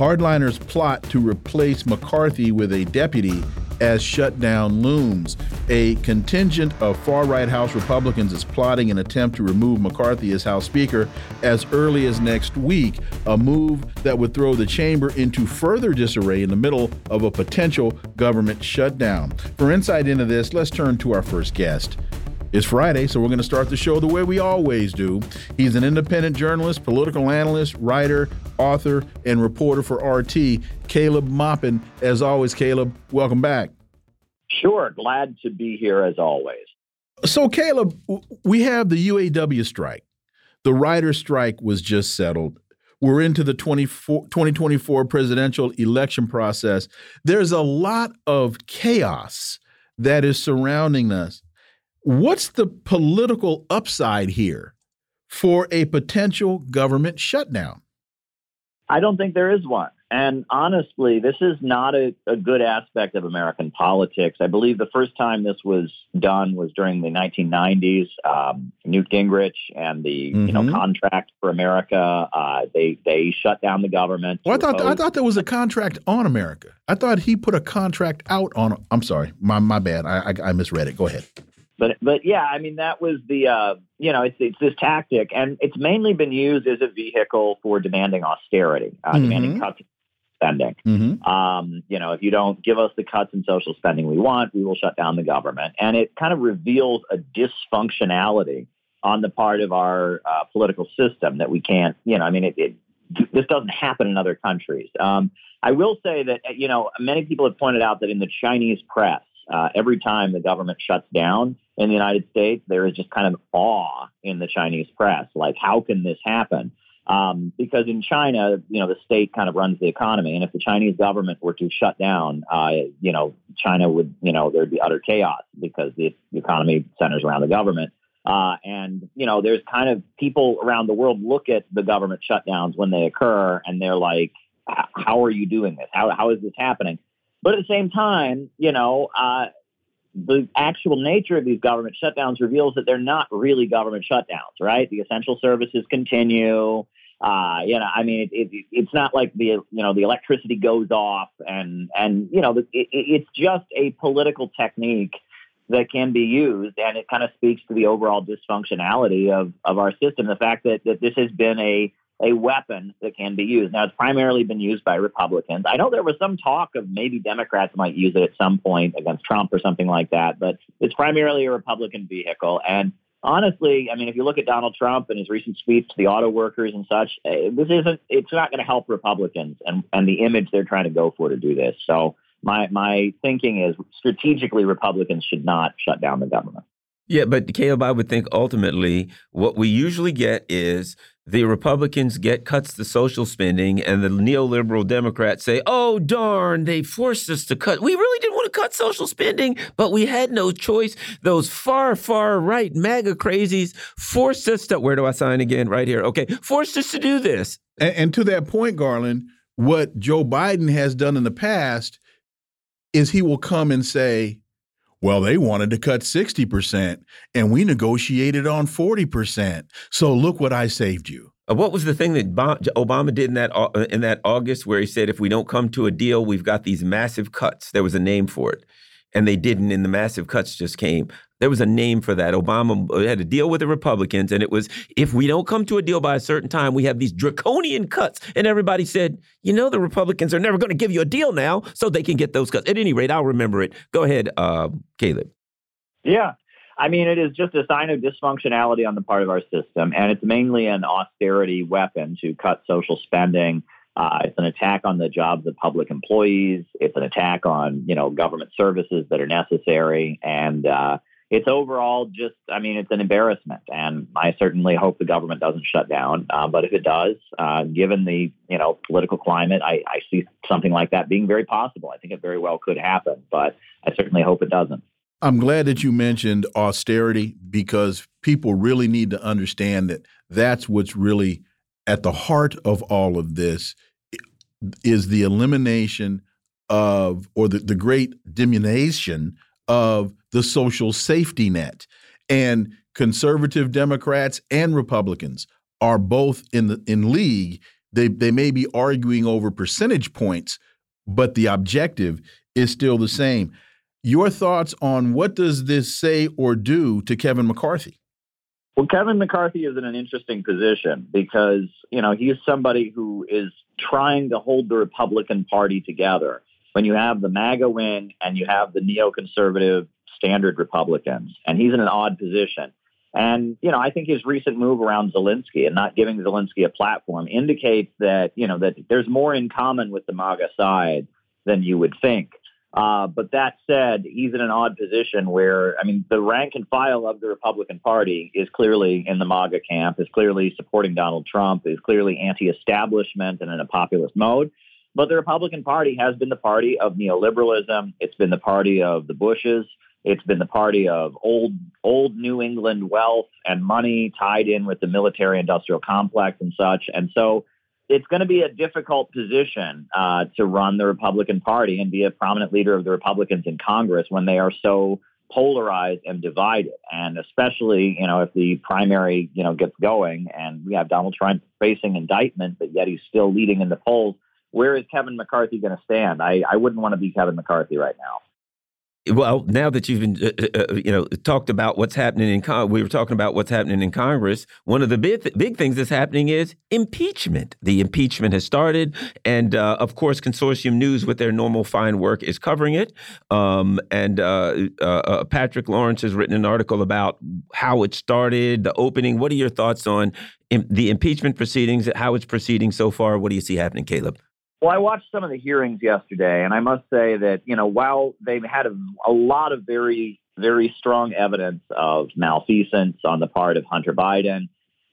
Hardliners plot to replace McCarthy with a deputy as shutdown looms. A contingent of far right House Republicans is plotting an attempt to remove McCarthy as House Speaker as early as next week, a move that would throw the chamber into further disarray in the middle of a potential government shutdown. For insight into this, let's turn to our first guest. It's Friday, so we're going to start the show the way we always do. He's an independent journalist, political analyst, writer, author, and reporter for RT, Caleb Maupin. As always, Caleb, welcome back. Sure, glad to be here as always. So, Caleb, we have the UAW strike. The writer strike was just settled. We're into the 2024 presidential election process. There's a lot of chaos that is surrounding us. What's the political upside here for a potential government shutdown? I don't think there is one. And honestly, this is not a, a, good aspect of American politics. I believe the first time this was done was during the 1990s. Um, Newt Gingrich and the mm-hmm. you know mm-hmm. contract for America. Uh, they they shut down the government. Well, I thought I thought there was a contract on America. I thought he put a contract out on. I'm sorry, my my bad. I, I, I misread it. Go ahead. But but yeah, I mean that was the uh, you know it's it's this tactic, and it's mainly been used as a vehicle for demanding austerity, uh, mm-hmm. demanding cuts in spending. Mm-hmm. Um, you know, if you don't give us the cuts in social spending we want, we will shut down the government, and it kind of reveals a dysfunctionality on the part of our uh, political system that we can't. You know, I mean it, it this doesn't happen in other countries. Um, I will say that you know many people have pointed out that in the Chinese press uh, every time the government shuts down in the United States, there is just kind of awe in the Chinese press. Like, how can this happen? Um, because in China, you know, the state kind of runs the economy, and if the Chinese government were to shut down, uh, you know, China would, you know, there'd be utter chaos because the economy centers around the government. Uh, and you know, there's kind of people around the world look at the government shutdowns when they occur, and they're like, "How are you doing this? How how is this happening?" But at the same time, you know, uh, the actual nature of these government shutdowns reveals that they're not really government shutdowns, right? The essential services continue. Uh, you know, I mean, it, it, it's not like the you know the electricity goes off, and and you know, it, it's just a political technique that can be used, and it kind of speaks to the overall dysfunctionality of of our system. The fact that that this has been a a weapon that can be used. Now, it's primarily been used by Republicans. I know there was some talk of maybe Democrats might use it at some point against Trump or something like that, but it's primarily a Republican vehicle. And honestly, I mean, if you look at Donald Trump and his recent speech to the auto workers and such, eh, this isn't, it's not going to help Republicans and, and the image they're trying to go for to do this. So my, my thinking is strategically, Republicans should not shut down the government. Yeah, but Caleb, I would think ultimately what we usually get is the Republicans get cuts to social spending, and the neoliberal Democrats say, "Oh darn, they forced us to cut. We really didn't want to cut social spending, but we had no choice. Those far, far right MAGA crazies forced us to. Where do I sign again? Right here. Okay, forced us to do this." And, and to that point, Garland, what Joe Biden has done in the past is he will come and say, well, they wanted to cut 60%, and we negotiated on 40%. So look what I saved you. Uh, what was the thing that Obama did in that in that August where he said if we don't come to a deal, we've got these massive cuts. There was a name for it and they didn't, and the massive cuts just came. There was a name for that. Obama uh, had to deal with the Republicans, and it was if we don't come to a deal by a certain time, we have these draconian cuts. And everybody said, you know, the Republicans are never going to give you a deal now, so they can get those cuts. At any rate, I'll remember it. Go ahead, uh, Caleb. Yeah. I mean, it is just a sign of dysfunctionality on the part of our system, and it's mainly an austerity weapon to cut social spending uh, it's an attack on the jobs of public employees. It's an attack on you know government services that are necessary. And uh, it's overall just, I mean, it's an embarrassment. And I certainly hope the government doesn't shut down. Uh, but if it does, uh, given the, you know, political climate, I, I see something like that being very possible. I think it very well could happen, but I certainly hope it doesn't. I'm glad that you mentioned austerity because people really need to understand that that's what's really at the heart of all of this is the elimination of or the, the great diminution of the social safety net. And conservative Democrats and Republicans are both in the in league. They they may be arguing over percentage points, but the objective is still the same. Your thoughts on what does this say or do to Kevin McCarthy? Well, Kevin McCarthy is in an interesting position because, you know, he's somebody who is trying to hold the Republican Party together when you have the MAGA wing and you have the neoconservative standard Republicans. And he's in an odd position. And, you know, I think his recent move around Zelensky and not giving Zelensky a platform indicates that, you know, that there's more in common with the MAGA side than you would think. Uh, but that said, he's in an odd position where, I mean, the rank and file of the Republican Party is clearly in the MAGA camp, is clearly supporting Donald Trump, is clearly anti establishment and in a populist mode. But the Republican Party has been the party of neoliberalism. It's been the party of the Bushes. It's been the party of old, old New England wealth and money tied in with the military industrial complex and such. And so it's going to be a difficult position uh, to run the Republican Party and be a prominent leader of the Republicans in Congress when they are so polarized and divided. And especially, you know, if the primary, you know, gets going and we have Donald Trump facing indictment, but yet he's still leading in the polls where is Kevin McCarthy going to stand? I, I wouldn't want to be Kevin McCarthy right now. Well, now that you've been, uh, uh, uh, you know, talked about what's happening in Con we were talking about what's happening in Congress. One of the big th big things that's happening is impeachment. The impeachment has started, and uh, of course, Consortium News, with their normal fine work, is covering it. Um, and uh, uh, Patrick Lawrence has written an article about how it started, the opening. What are your thoughts on the impeachment proceedings? How it's proceeding so far? What do you see happening, Caleb? Well, I watched some of the hearings yesterday, and I must say that, you know, while they've had a, a lot of very, very strong evidence of malfeasance on the part of Hunter Biden,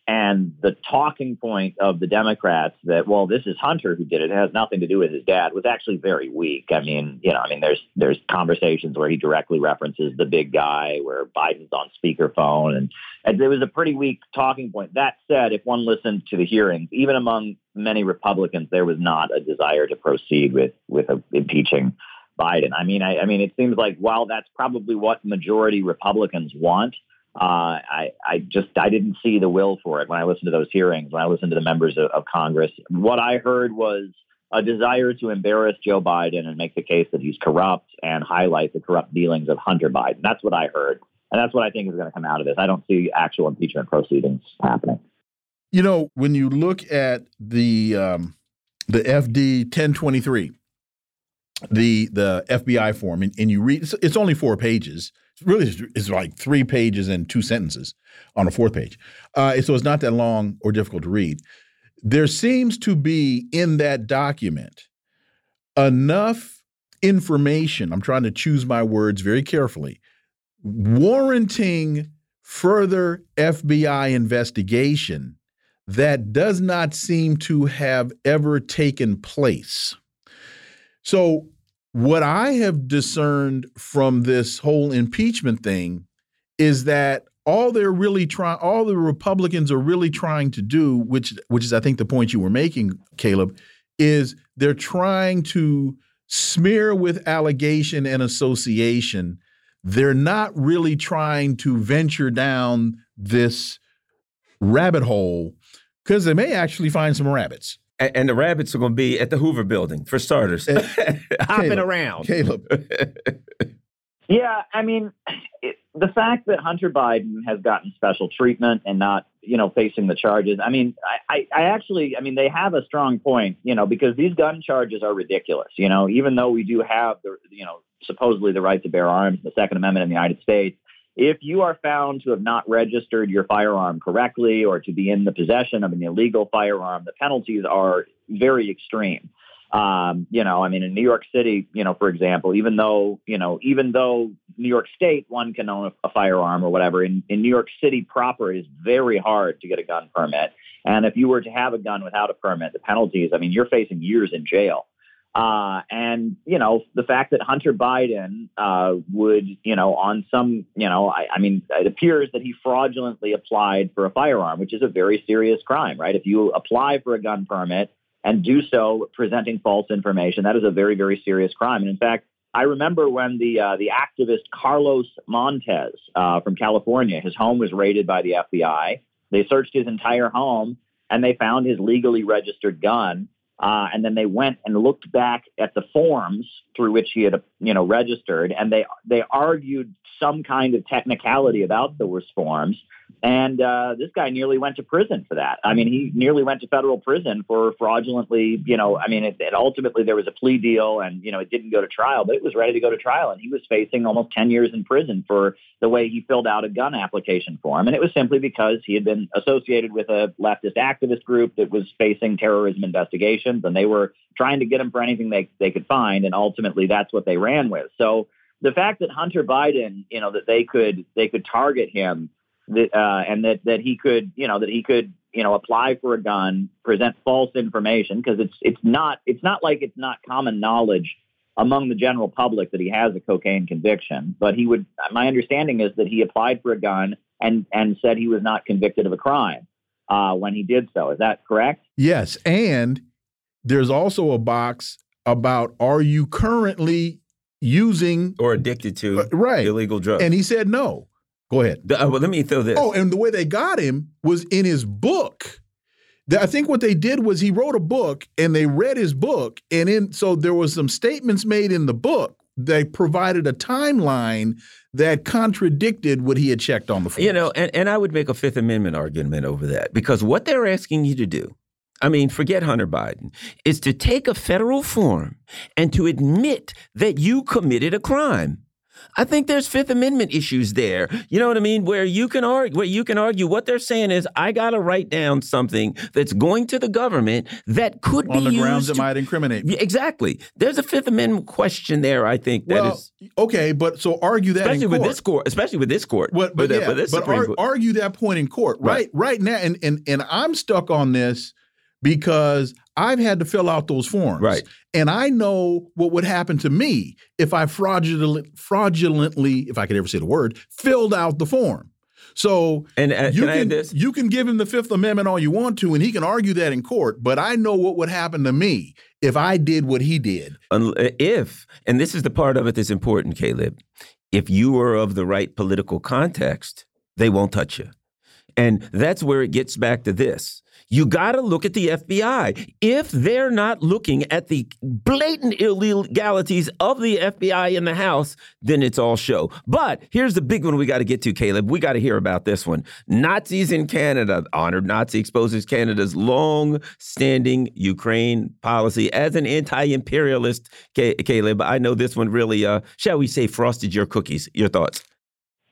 and the talking point of the Democrats that, well, this is Hunter who did it. It has nothing to do with his dad was actually very weak. I mean, you know, I mean, there's there's conversations where he directly references the big guy, where Biden's on speakerphone, and, and it was a pretty weak talking point. That said, if one listened to the hearings, even among many Republicans, there was not a desire to proceed with with a, impeaching Biden. I mean, I, I mean, it seems like while that's probably what majority Republicans want uh, I, I just I didn't see the will for it when I listened to those hearings. When I listened to the members of, of Congress, what I heard was a desire to embarrass Joe Biden and make the case that he's corrupt and highlight the corrupt dealings of Hunter Biden. That's what I heard, and that's what I think is going to come out of this. I don't see actual impeachment proceedings happening. You know, when you look at the um, the FD 1023, the the FBI form, and, and you read, it's, it's only four pages It's really is like three pages and two sentences on a fourth page. Uh, so it's not that long or difficult to read. There seems to be in that document enough information. I'm trying to choose my words very carefully, warranting further FBI investigation that does not seem to have ever taken place. So what I have discerned from this whole impeachment thing is that all they're really trying, all the Republicans are really trying to do, which which is I think the point you were making, Caleb, is they're trying to smear with allegation and association. They're not really trying to venture down this rabbit hole because they may actually find some rabbits and the rabbits are going to be at the Hoover Building for starters, uh, hopping Caleb, around. Caleb. yeah, I mean, it, the fact that Hunter Biden has gotten special treatment and not, you know, facing the charges. I mean, I, I actually, I mean, they have a strong point, you know, because these gun charges are ridiculous. You know, even though we do have the, you know, supposedly the right to bear arms, the Second Amendment in the United States if you are found to have not registered your firearm correctly or to be in the possession of an illegal firearm, the penalties are very extreme. Um, you know, I mean, in New York City, you know, for example, even though, you know, even though New York State, one can own a, a firearm or whatever, in, in New York City proper, it is very hard to get a gun permit. And if you were to have a gun without a permit, the penalties, I mean, you're facing years in jail. Uh, and you know the fact that Hunter Biden uh, would, you know, on some, you know, I, I, mean, it appears that he fraudulently applied for a firearm, which is a very serious crime, right? If you apply for a gun permit and do so presenting false information, that is a very, very serious crime. And in fact, I remember when the uh, the activist Carlos Montes uh, from California, his home was raided by the FBI. They searched his entire home and they found his legally registered gun uh, and then they went and looked back at the forms through which he had, you know, registered, and they they argued some kind of technicality about those forms. And uh, this guy nearly went to prison for that. I mean, he nearly went to federal prison for fraudulently, you know, I mean, it, it ultimately there was a plea deal and, you know, it didn't go to trial, but it was ready to go to trial. And he was facing almost 10 years in prison for the way he filled out a gun application form. And it was simply because he had been associated with a leftist activist group that was facing terrorism investigations and they were trying to get him for anything they, they could find. And ultimately that's what they ran with. So, the fact that Hunter Biden, you know, that they could they could target him that, uh, and that that he could, you know, that he could, you know, apply for a gun, present false information because it's it's not it's not like it's not common knowledge among the general public that he has a cocaine conviction. But he would, my understanding is that he applied for a gun and and said he was not convicted of a crime uh, when he did so. Is that correct? Yes, and there's also a box about are you currently using or addicted to uh, right illegal drugs, and he said no. Go ahead. Uh, well, let me throw this. Oh, and the way they got him was in his book. I think what they did was he wrote a book and they read his book, and in so there was some statements made in the book that provided a timeline that contradicted what he had checked on the forms. You know, and, and I would make a Fifth Amendment argument over that because what they're asking you to do, I mean, forget Hunter Biden, is to take a federal form and to admit that you committed a crime. I think there's Fifth Amendment issues there. You know what I mean? Where you can argue, where you can argue what they're saying is, I got to write down something that's going to the government that could on be the grounds to, that might incriminate. Exactly. There's a Fifth Amendment question there. I think well, that is okay, but so argue that especially with court. this court, especially with this court. But but, with, yeah, with but ar argue that point in court, right? Right, right now, and and and I'm stuck on this because I've had to fill out those forms. Right. And I know what would happen to me if I fraudulent, fraudulently, if I could ever say the word, filled out the form. So and uh, you can, can you can give him the Fifth Amendment all you want to, and he can argue that in court. But I know what would happen to me if I did what he did. If and this is the part of it that's important, Caleb. If you are of the right political context, they won't touch you. And that's where it gets back to this. You got to look at the FBI. If they're not looking at the blatant illegalities of the FBI in the House, then it's all show. But here's the big one we got to get to, Caleb. We got to hear about this one. Nazis in Canada. Honored Nazi exposes Canada's long standing Ukraine policy as an anti imperialist. Caleb, I know this one really, uh, shall we say, frosted your cookies. Your thoughts?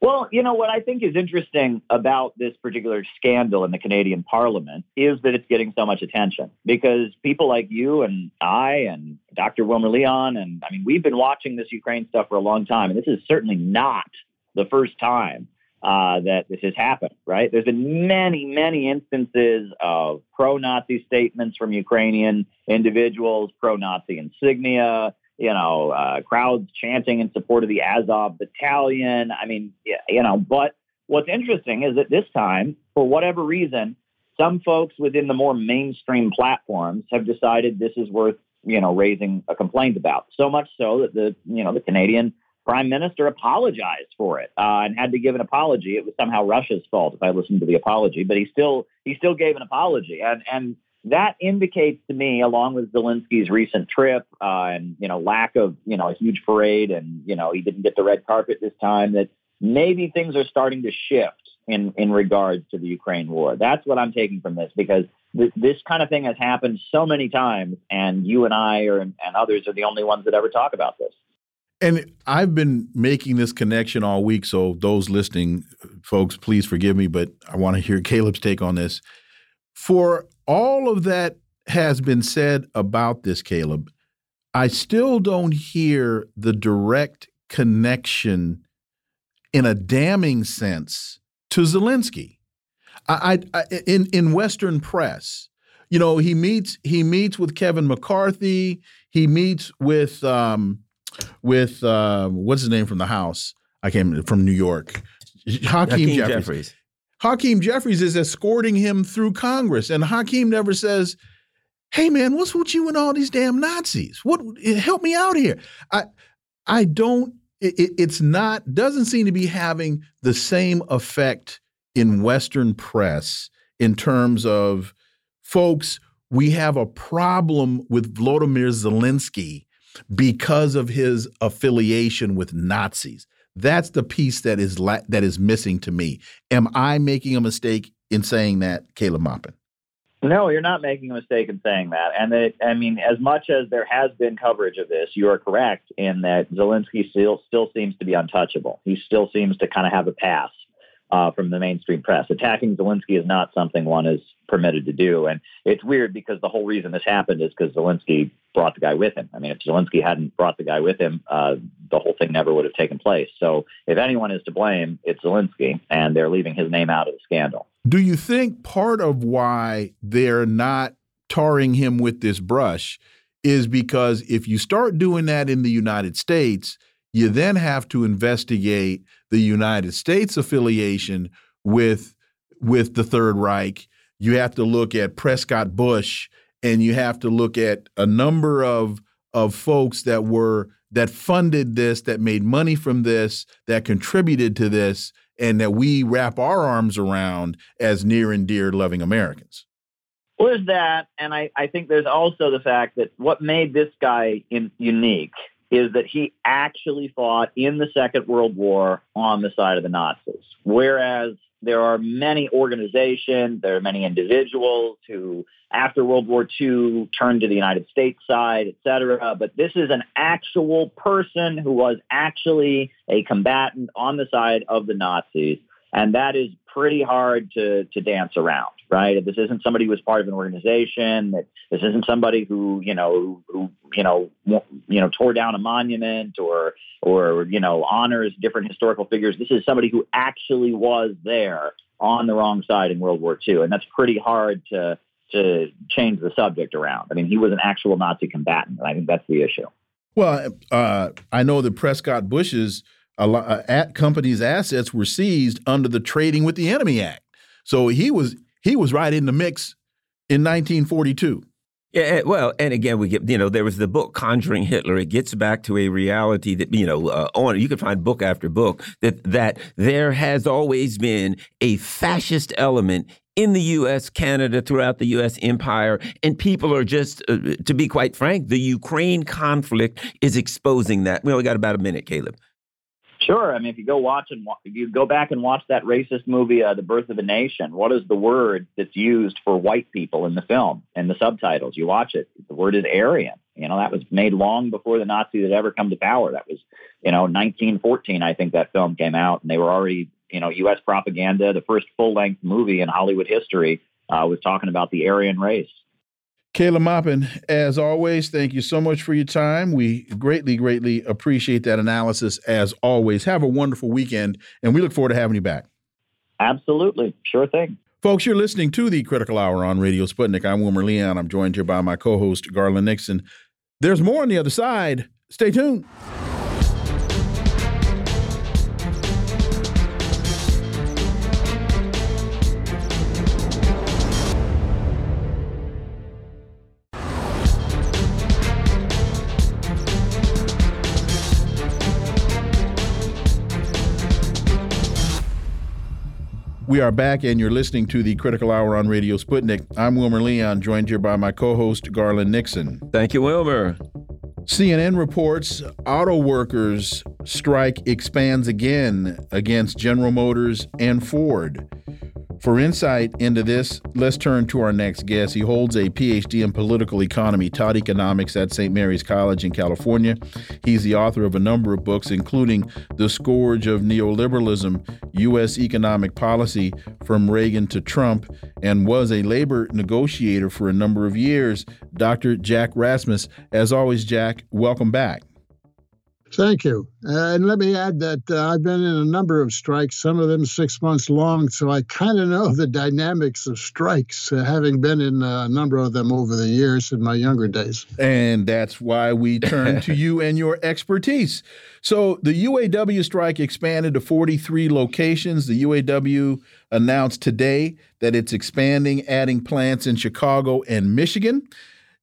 Well, you know, what I think is interesting about this particular scandal in the Canadian Parliament is that it's getting so much attention because people like you and I and Dr. Wilmer Leon, and I mean, we've been watching this Ukraine stuff for a long time, and this is certainly not the first time uh, that this has happened, right? There's been many, many instances of pro Nazi statements from Ukrainian individuals, pro Nazi insignia you know, uh, crowds chanting in support of the Azov battalion. I mean, you know, but what's interesting is that this time, for whatever reason, some folks within the more mainstream platforms have decided this is worth, you know, raising a complaint about. So much so that the, you know, the Canadian prime minister apologized for it uh, and had to give an apology. It was somehow Russia's fault if I listened to the apology, but he still he still gave an apology. And and that indicates to me, along with Zelensky's recent trip uh, and you know lack of you know a huge parade, and you know he didn't get the red carpet this time, that maybe things are starting to shift in in regards to the Ukraine war. That's what I'm taking from this because th- this kind of thing has happened so many times, and you and I or, and others are the only ones that ever talk about this. And I've been making this connection all week, so those listening, folks, please forgive me, but I want to hear Caleb's take on this. For all of that has been said about this, Caleb, I still don't hear the direct connection in a damning sense to Zelensky. I, I, in in Western press, you know, he meets he meets with Kevin McCarthy. He meets with um, with uh, what's his name from the House? I came from New York. Hakeem, Hakeem Jeffries. Jeffries. Hakeem Jeffries is escorting him through Congress, and Hakeem never says, "Hey, man, what's with you and all these damn Nazis? What help me out here?" I I don't. It, it's not doesn't seem to be having the same effect in Western press in terms of folks. We have a problem with Vladimir Zelensky because of his affiliation with Nazis. That's the piece that is that is missing to me. Am I making a mistake in saying that, Caleb Maupin? No, you're not making a mistake in saying that. And that, I mean, as much as there has been coverage of this, you are correct in that Zelensky still still seems to be untouchable. He still seems to kind of have a pass uh, from the mainstream press. Attacking Zelensky is not something one is permitted to do. And it's weird because the whole reason this happened is because Zelensky brought the guy with him. I mean, if Zelensky hadn't brought the guy with him, uh, the whole thing never would have taken place. So if anyone is to blame, it's Zelensky, and they're leaving his name out of the scandal. Do you think part of why they're not tarring him with this brush is because if you start doing that in the United States, you then have to investigate the United States affiliation with with the Third Reich. You have to look at Prescott Bush and you have to look at a number of of folks that were that funded this, that made money from this, that contributed to this, and that we wrap our arms around as near and dear loving Americans. Well, that, and I, I think there's also the fact that what made this guy in, unique is that he actually fought in the Second World War on the side of the Nazis, whereas there are many organizations, there are many individuals who, after World War II, turned to the United States side, et cetera. But this is an actual person who was actually a combatant on the side of the Nazis. And that is pretty hard to, to dance around, right? This isn't somebody who was part of an organization. This isn't somebody who, you know, who, you know, you know, tore down a monument or, or, you know, honors different historical figures. This is somebody who actually was there on the wrong side in World War II. And that's pretty hard to, to change the subject around. I mean, he was an actual Nazi combatant. And I think that's the issue. Well, uh, I know that Prescott Bush's a lot, uh, at companies' assets were seized under the Trading with the Enemy Act. So he was he was right in the mix in 1942. Yeah, well, and again, we get you know there was the book Conjuring Hitler. It gets back to a reality that you know uh, on you can find book after book that that there has always been a fascist element in the U.S., Canada, throughout the U.S. empire, and people are just, uh, to be quite frank, the Ukraine conflict is exposing that. We only got about a minute, Caleb. Sure. I mean, if you go watch and if you go back and watch that racist movie, uh, The Birth of a Nation, what is the word that's used for white people in the film and the subtitles? You watch it. The word is Aryan. You know, that was made long before the Nazis had ever come to power. That was, you know, 1914, I think that film came out, and they were already, you know, U.S. propaganda. The first full length movie in Hollywood history uh, was talking about the Aryan race. Caleb Maupin, as always, thank you so much for your time. We greatly, greatly appreciate that analysis as always. Have a wonderful weekend, and we look forward to having you back. Absolutely. Sure thing. Folks, you're listening to the Critical Hour on Radio Sputnik. I'm Wilmer Leon. I'm joined here by my co host, Garland Nixon. There's more on the other side. Stay tuned. We are back, and you're listening to the Critical Hour on Radio Sputnik. I'm Wilmer Leon, joined here by my co host, Garland Nixon. Thank you, Wilmer. CNN reports auto workers' strike expands again against General Motors and Ford. For insight into this, let's turn to our next guest. He holds a PhD in political economy, taught economics at St. Mary's College in California. He's the author of a number of books, including The Scourge of Neoliberalism U.S. Economic Policy from Reagan to Trump, and was a labor negotiator for a number of years, Dr. Jack Rasmus. As always, Jack, welcome back. Thank you. Uh, and let me add that uh, I've been in a number of strikes, some of them six months long, so I kind of know the dynamics of strikes, uh, having been in a number of them over the years in my younger days. And that's why we turn to you and your expertise. So the UAW strike expanded to 43 locations. The UAW announced today that it's expanding, adding plants in Chicago and Michigan.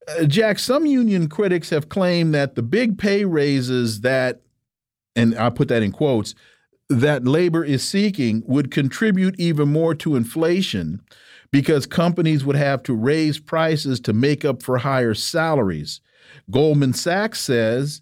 Uh, Jack, some union critics have claimed that the big pay raises that, and I put that in quotes, that labor is seeking would contribute even more to inflation because companies would have to raise prices to make up for higher salaries. Goldman Sachs says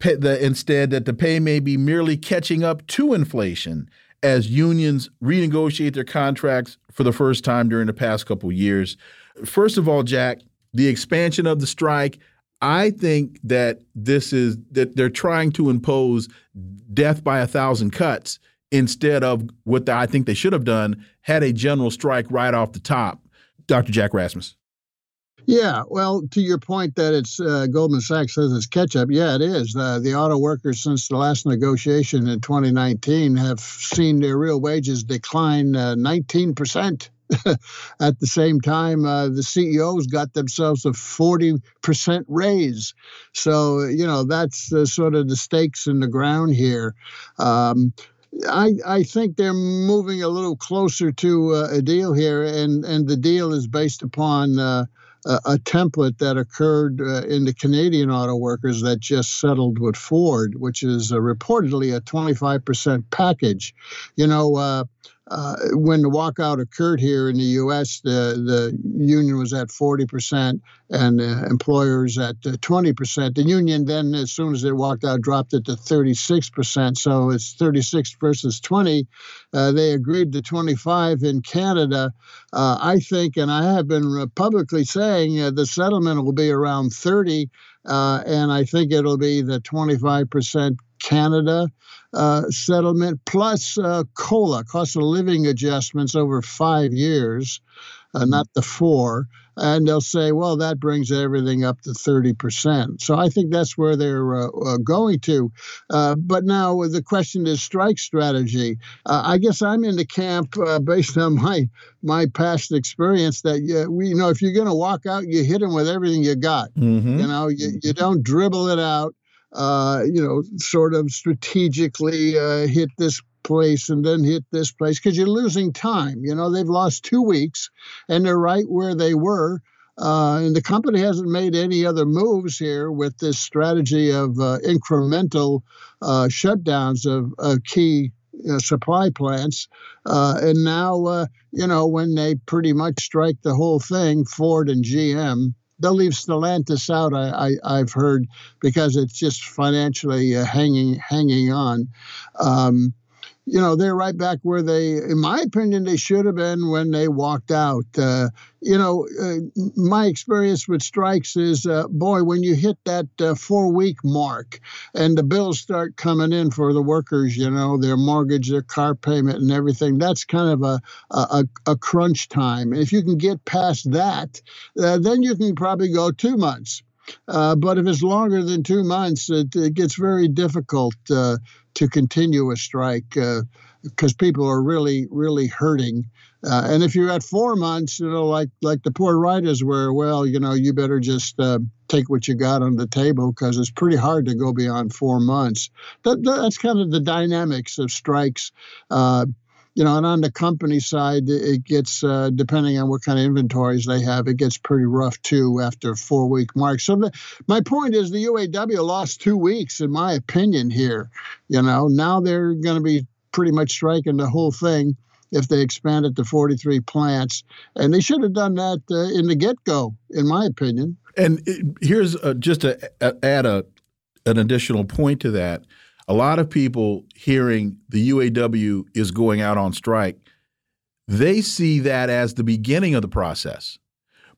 that instead that the pay may be merely catching up to inflation as unions renegotiate their contracts for the first time during the past couple years. First of all, Jack, the expansion of the strike. I think that this is that they're trying to impose death by a thousand cuts instead of what I think they should have done had a general strike right off the top. Dr. Jack Rasmus. Yeah, well, to your point that it's uh, Goldman Sachs says it's catch up. Yeah, it is. Uh, the auto workers, since the last negotiation in 2019, have seen their real wages decline uh, 19%. At the same time, uh, the CEOs got themselves a 40% raise. So, you know, that's uh, sort of the stakes in the ground here. Um, I, I think they're moving a little closer to uh, a deal here, and, and the deal is based upon uh, a, a, template that occurred uh, in the Canadian auto workers that just settled with Ford, which is uh, reportedly a 25% package. You know, uh, uh, when the walkout occurred here in the U.S., the the union was at 40 percent and uh, employers at uh, 20 percent. The union then, as soon as it walked out, dropped it to 36 percent. So it's 36 versus 20. Uh, they agreed to 25 in Canada. Uh, I think, and I have been publicly saying the settlement will be around 30, and I think it'll be the 25 percent Canada uh, settlement plus uh, COLA, cost of living adjustments over five years, uh, mm-hmm. not the four. And they'll say, well, that brings everything up to 30%. So I think that's where they're uh, uh, going to. Uh, but now the question is strike strategy. I guess I'm in the camp based on my my past experience that we, you know, if you're going to walk out, you hit them with everything you got. Mm-hmm. You know, you, you don't dribble it out uh, you know, sort of strategically uh, hit this place and then hit this place because you're losing time. You know, they've lost two weeks and they're right where they were. Uh, and the company hasn't made any other moves here with this strategy of uh, incremental uh, shutdowns of, key uh, supply plants. Uh, and now, uh, you know, when they pretty much strike the whole thing, Ford and GM, they'll leave Stellantis out. I, I have heard because it's just financially uh, hanging hanging on. Um, you know, they're right back where they, in my opinion, they should have been when they walked out. Uh, you know, uh, my experience with strikes is, uh, boy, when you hit that uh, four week mark and the bills start coming in for the workers, you know, their mortgage, their car payment, and everything, that's kind of a, a, a crunch time. If you can get past that, uh, then you can probably go two months. Uh, but if it's longer than two months, it, it gets very difficult uh, to continue a strike because uh, people are really, really hurting. Uh, and if you're at four months, you know, like like the poor writers were, well, you know, you better just uh, take what you got on the table because it's pretty hard to go beyond four months. That, that's kind of the dynamics of strikes. You know, and on the company side, it gets uh, depending on what kind of inventories they have, it gets pretty rough too after four week mark. So the, my point is, the UAW lost two weeks, in my opinion. Here, you know, now they're going to be pretty much striking the whole thing if they expand it to 43 plants, and they should have done that uh, in the get go, in my opinion. And it, here's uh, just to add a an additional point to that a lot of people hearing the UAW is going out on strike, they see that as the beginning of the process.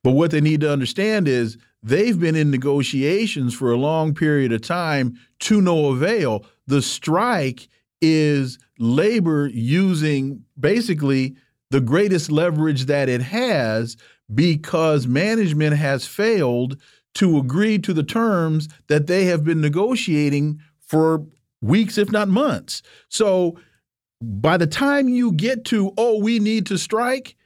But what they need to understand is they've been in negotiations for a long period of time to no avail. The strike is labor using basically the greatest leverage that it has because management has failed to agree to the terms that they have been negotiating for weeks, if not months. So by the time you get to, oh, we need to strike,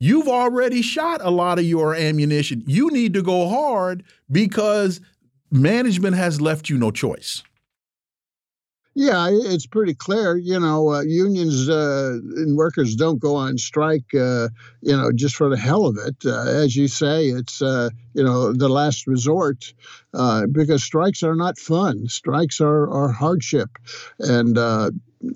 you've already shot a lot of your ammunition. You need to go hard because management has left you no choice. Yeah, it's pretty clear. You know, uh, unions uh, and workers don't go on strike, uh, you know, just for the hell of it. Uh, as you say, it's, uh, you know, the last resort uh, because strikes are not fun. Strikes are, are hardship. And,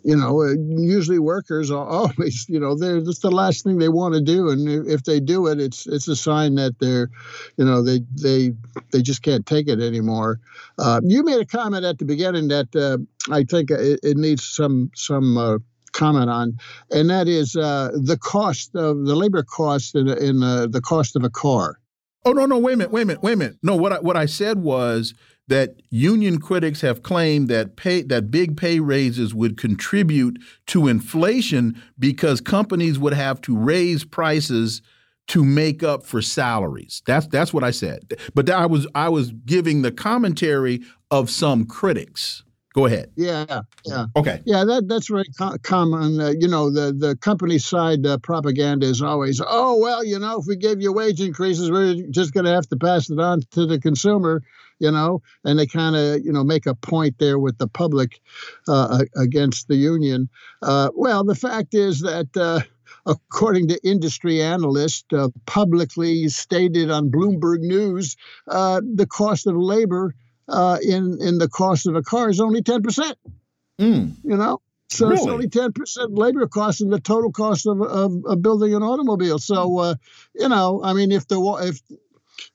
you know, uh, usually workers are always, you know, they're that's the last thing they want to do, and if they do it, it's it's a sign that they're, you know, they they they just can't take it anymore. Uh, you made a comment at the beginning that uh, I think it, it, needs some some. Uh, comment on, and that is uh, the cost of the labor cost in, in uh, the cost of a car. Oh no no wait a minute wait a minute wait a minute no what I, what I said was that union critics have claimed that pay that big pay raises would contribute to inflation because companies would have to raise prices to make up for salaries. That's that's what I said. But I was I was giving the commentary of some critics. Go ahead. Yeah, yeah. Okay. Yeah, that that's very co common. Uh, you know, the the company side uh, propaganda is always, oh well, you know, if we give you wage increases, we're just going to have to pass it on to the consumer. You know, and they kind of you know make a point there with the public uh, against the union. Uh, well, the fact is that uh, according to industry analysts uh, publicly stated on Bloomberg News, uh, the cost of labor uh, in in the cost of a car is only ten percent. Mm. You know, so really? it's only ten percent labor cost in the total cost of, of, of building an automobile. So uh, you know, I mean, if the if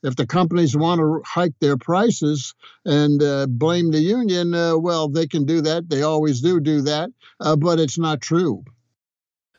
if the companies want to hike their prices and uh, blame the union, uh, well, they can do that. They always do do that, uh, but it's not true.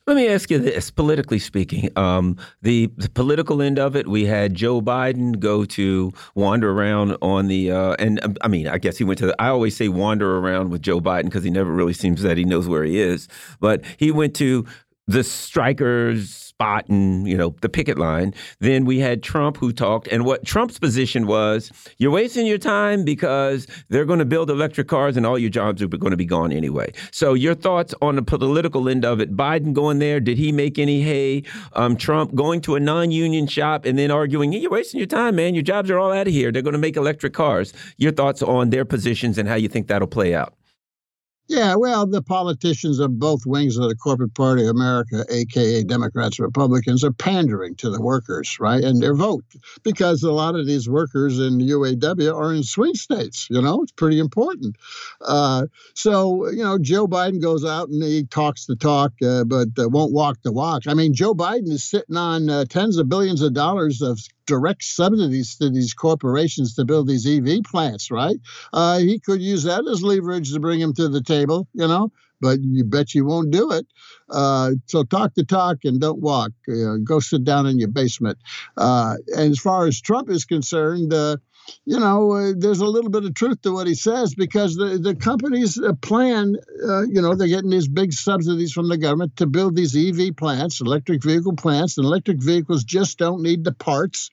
Let me ask you this, politically speaking, um, the, the, political end of it, we had Joe Biden go to wander around on the, uh, and um, I mean, I guess he went to, the, I always say wander around with Joe Biden because he never really seems that he knows where he is, but he went to the strikers spot and you know the picket line. Then we had Trump who talked, and what Trump's position was: you're wasting your time because they're going to build electric cars, and all your jobs are going to be gone anyway. So, your thoughts on the political end of it? Biden going there, did he make any hay? Um, Trump going to a non-union shop and then arguing, hey, "You're wasting your time, man. Your jobs are all out of here. They're going to make electric cars." Your thoughts on their positions and how you think that'll play out? Yeah, well, the politicians of both wings of the corporate party of America, aka Democrats Republicans, are pandering to the workers, right? And their vote, because a lot of these workers in UAW are in swing states. You know, it's pretty important. Uh, so, you know, Joe Biden goes out and he talks the talk, uh, but uh, won't walk the walk. I mean, Joe Biden is sitting on uh, tens of billions of dollars of direct subsidies to these corporations to build these EV plants, right? Uh, he could use that as leverage to bring them to the table, you know, but you bet you won't do it. Uh, so talk the talk and don't walk. Uh, go sit down in your basement. Uh, and as far as Trump is concerned, uh, you know, uh, there's a little bit of truth to what he says because the, the companies uh, plan, uh, you know, they're getting these big subsidies from the government to build these EV plants, electric vehicle plants, and electric vehicles just don't need the parts.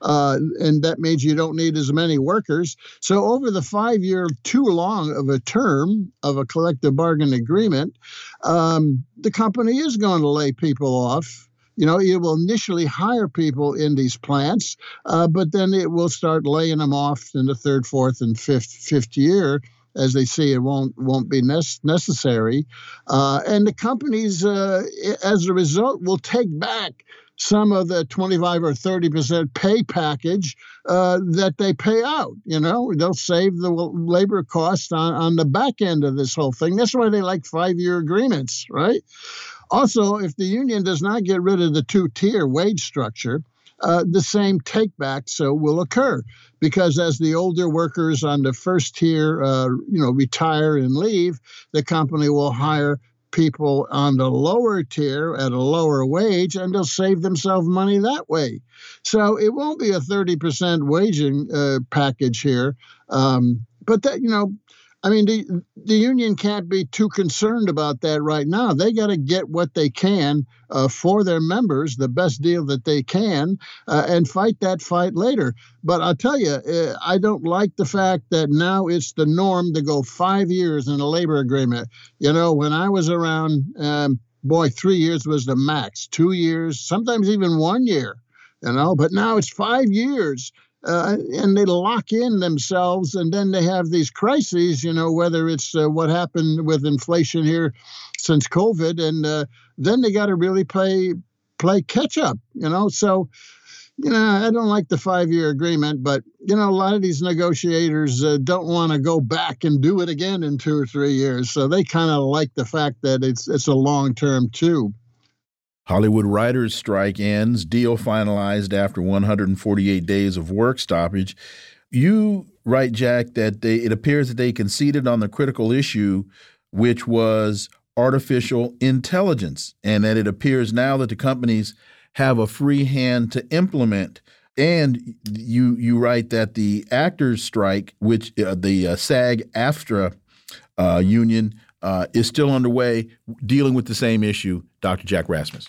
Uh, and that means you don't need as many workers. So, over the five year, too long of a term of a collective bargain agreement, um, the company is going to lay people off you know, it will initially hire people in these plants, uh, but then it will start laying them off in the third, fourth, and fifth fifth year as they see it won't won't be necessary, uh, and the companies, uh, as a result, will take back some of the 25 or 30 percent pay package uh, that they pay out. You know, they'll save the labor cost on, on the back end of this whole thing. That's why they like five year agreements, right? Also, if the union does not get rid of the two tier wage structure, uh, the same takebacks uh, will occur because as the older workers on the first tier, uh, you know, retire and leave, the company will hire people on the lower tier at a lower wage and they'll save themselves money that way. So it won't be a 30% waging uh, package here. Um, but that, you know, I mean, the, the union can't be too concerned about that right now. They got to get what they can uh, for their members, the best deal that they can, uh, and fight that fight later. But I'll tell you, uh, I don't like the fact that now it's the norm to go five years in a labor agreement. You know, when I was around, um, boy, three years was the max, two years, sometimes even one year you know but now it's five years uh, and they lock in themselves, and then they have these crises. You know, whether it's uh, what happened with inflation here since COVID, and uh, then they got to really play play catch up. You know, so you know I don't like the five year agreement, but you know a lot of these negotiators uh, don't want to go back and do it again in two or three years, so they kind of like the fact that it's it's a long term too. Hollywood writers' strike ends, deal finalized after 148 days of work stoppage. You write, Jack, that they, it appears that they conceded on the critical issue, which was artificial intelligence, and that it appears now that the companies have a free hand to implement. And you you write that the actors' strike, which uh, the uh, SAG-AFTRA uh, union uh, is still underway, dealing with the same issue. Dr. Jack Rasmus.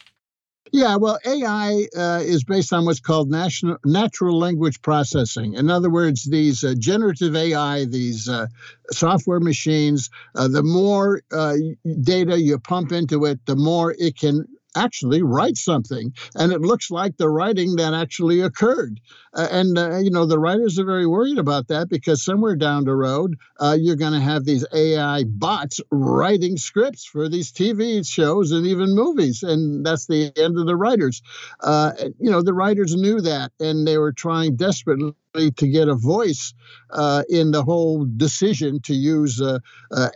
Yeah, well, AI uh, is based on what's called national, natural language processing. In other words, these uh, generative AI, these uh, software machines, uh, the more uh, data you pump into it, the more it can actually write something and it looks like the writing that actually occurred. Uh, and uh, you know the writers are very worried about that because somewhere down the road uh, you're going to have these ai bots writing scripts for these tv shows and even movies and that's the end of the writers. Uh, you know the writers knew that and they were trying desperately to get a voice uh, in the whole decision to use uh,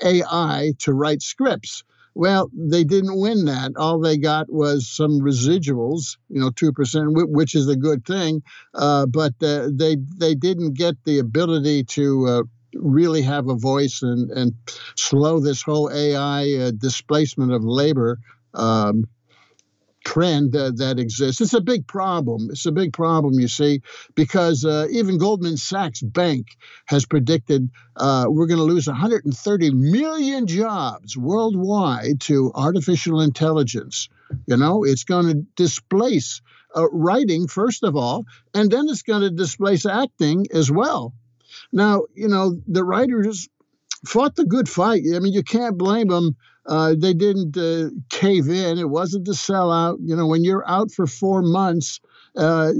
ai to write scripts well, they didn't win that. All they got was some residuals, you know, two percent, which is a good thing. Uh, but uh, they they didn't get the ability to uh, really have a voice and and slow this whole AI uh, displacement of labor um, trend that exists. It's a big problem. It's a big problem, you see, because uh, even Goldman Sachs Bank has predicted uh, we're going to lose 130 million jobs worldwide to artificial intelligence. You know, it's going to displace uh, writing, first of all, and then it's going to displace acting as well. Now, you know, the writers fought the good fight. I mean, you can't blame them uh, they didn't uh, cave in. It wasn't the sellout. You know, when you're out for four months, uh,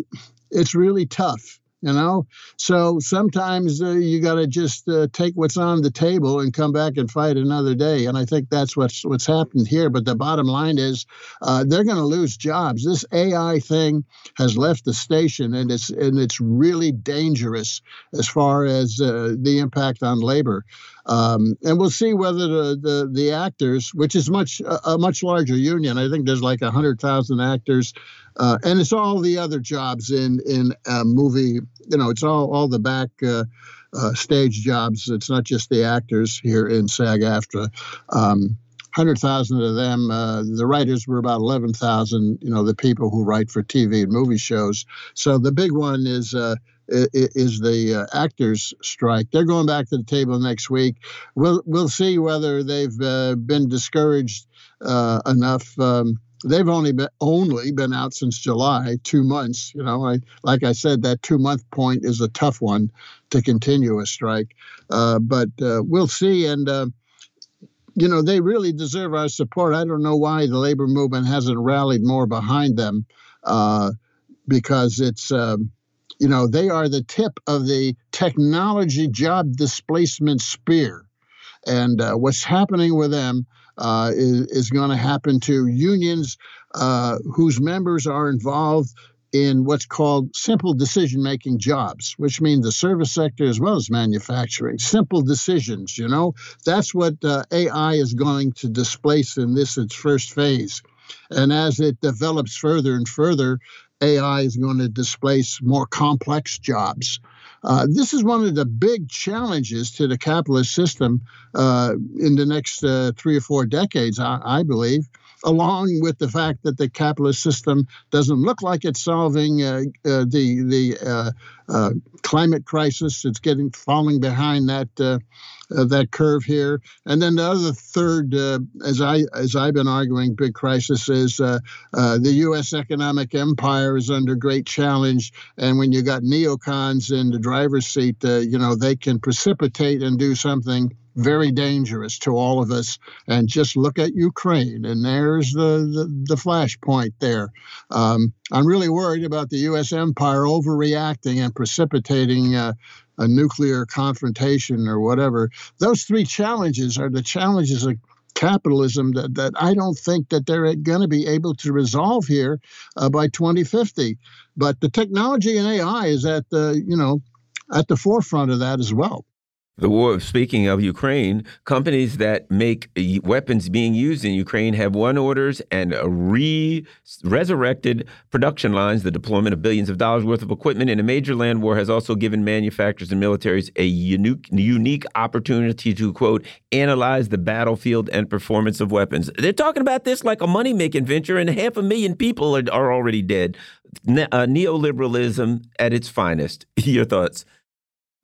it's really tough you know so sometimes uh, you got to just uh, take what's on the table and come back and fight another day and i think that's what's what's happened here but the bottom line is uh, they're going to lose jobs this ai thing has left the station and it's and it's really dangerous as far as the impact on labor um, and we'll see whether the, the, the actors, which is much a, much larger union, I think there's like hundred thousand actors, uh, and it's all the other jobs in in a movie. You know, it's all all the back. Uh, uh, stage jobs. It's not just the actors here in SAG-AFTRA. Um, 100,000 of them, uh, the writers were about 11,000, you know, the people who write for TV and movie shows. So the big one is uh, is the uh, actors strike. They're going back to the table next week. We'll we'll see whether they've uh, been discouraged uh, enough. Um, they've only been only been out since July, two months. You know, I like I said, that two month point is a tough one to continue a strike. Uh, but uh, we'll see, and uh, you know they really deserve our support. I don't know why the labor movement hasn't rallied more behind them, uh, because it's. Um, you know, they are the tip of the technology job displacement spear. And uh, what's happening with them uh, is, is going to happen to unions uh, whose members are involved in what's called simple decision making jobs, which means the service sector as well as manufacturing. Simple decisions, you know, that's what uh, AI is going to displace in this its first phase. And as it develops further and further, AI is going to displace more complex jobs. Uh, this is one of the big challenges to the capitalist system uh, in the next uh, three or four decades, I, I, believe. along with the fact that the capitalist system doesn't look like it's solving uh, uh, the the uh, climate crisis. It's getting falling behind that uh, uh, that curve here. And then the other third, as I as I've been arguing, big crisis is uh, the U.S. economic empire is under great challenge. And when you got neocons in the driver's seat, you know they can precipitate and do something very dangerous to all of us. And just look at Ukraine, and there's the the, the flashpoint there. Um, I'm really worried about the U.S. empire overreacting and precipitating. Uh, a nuclear confrontation or whatever. Those three challenges are the challenges of capitalism that, that I don't think that they're going to be able to resolve here uh, by 2050. But the technology and AI is at the you know at the forefront of that as well the war, speaking of Ukraine, companies that make weapons being used in Ukraine have won orders and re resurrected production lines. The deployment of billions of dollars worth of equipment in a major land war has also given manufacturers and militaries a unique, unique opportunity to, quote, analyze the battlefield and performance of weapons. They're talking about this like a money making venture, and half a million people are, are already dead. Ne uh, neoliberalism at its finest. Your thoughts?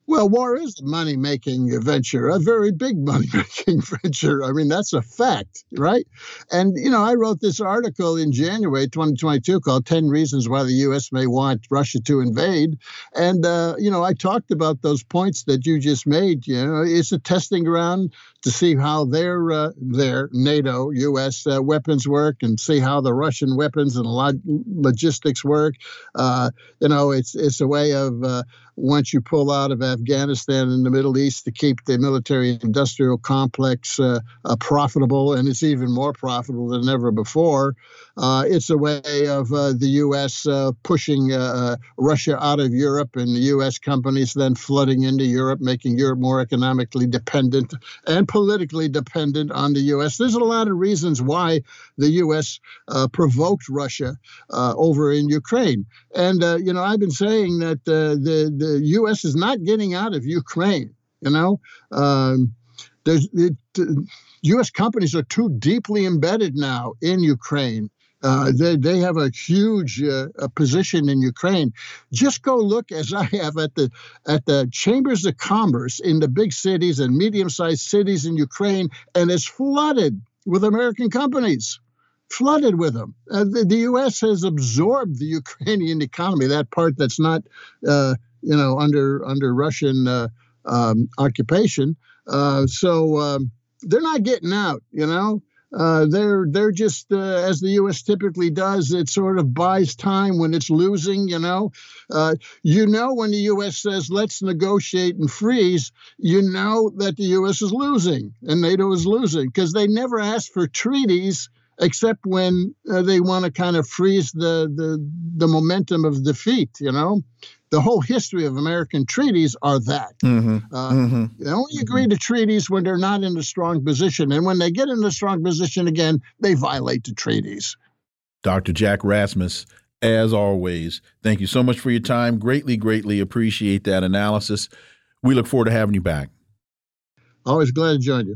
Well, war is a money making venture, a very big money making venture. I mean, that's a fact, right? And, you know, I wrote this article in January 2022 called 10 Reasons Why the U.S. May Want Russia to Invade. And, uh, you know, I talked about those points that you just made. You know, it's a testing ground to see how their, uh, their NATO, U.S. Uh, weapons work and see how the Russian weapons and log- logistics work. Uh, you know, it's, it's a way of, uh, once you pull out of Afghanistan and the Middle East to keep the military industrial complex uh, uh, profitable, and it's even more profitable than ever before. Uh, it's a way of uh, the U.S. Uh, pushing uh, Russia out of Europe and the U.S. companies then flooding into Europe, making Europe more economically dependent and politically dependent on the U.S. There's a lot of reasons why the U.S. provoked Russia over in Ukraine. And, you know, I've been saying that the, the the U.S. is not getting out of Ukraine. You know, um, there's it, U.S. companies are too deeply embedded now in Ukraine. Uh, they, they have a huge uh, a position in Ukraine. Just go look, as I have, at the at the chambers of commerce in the big cities and medium-sized cities in Ukraine, and it's flooded with American companies flooded with them. Uh, the, the, U.S. has absorbed the Ukrainian economy, that part that's not uh, you know, under under Russian uh, um, occupation. Uh, so um, they're not getting out. You know, uh, they're they're just uh, as the U.S. typically does. It sort of buys time when it's losing. You know, you know when the U.S. says let's negotiate and freeze, you know that the U.S. is losing and NATO is losing because they never ask for treaties except when uh, they want to kind of freeze the, the the momentum of defeat. You know, the whole history of American treaties are that. Mm-hmm. Uh, mm-hmm. They only agree to treaties when they're not in a strong position, and when they get in a strong position again, they violate the treaties. Dr. Jack Rasmus, as always, thank you so much for your time. Greatly, greatly appreciate that analysis. We look forward to having you back. Always glad to join you.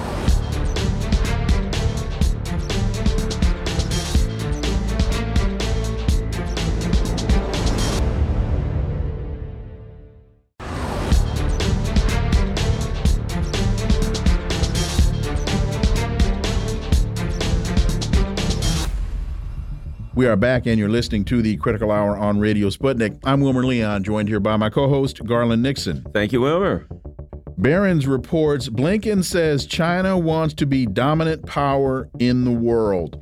We are back, and you're listening to the Critical Hour on Radio Sputnik. I'm Wilmer Leon, joined here by my co host, Garland Nixon. Thank you, Wilmer. Barron's reports Blinken says China wants to be dominant power in the world.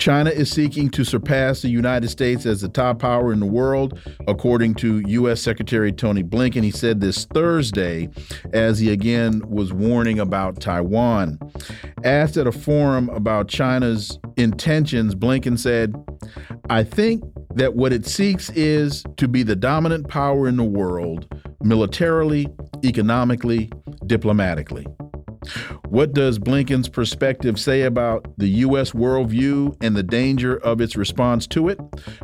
China is seeking to surpass the United States as the top power in the world, according to U.S. Secretary Tony Blinken. He said this Thursday as he again was warning about Taiwan. Asked at a forum about China's intentions, Blinken said, I think that what it seeks is to be the dominant power in the world militarily, economically, diplomatically. What does Blinken's perspective say about the U.S. worldview and the danger of its response to it?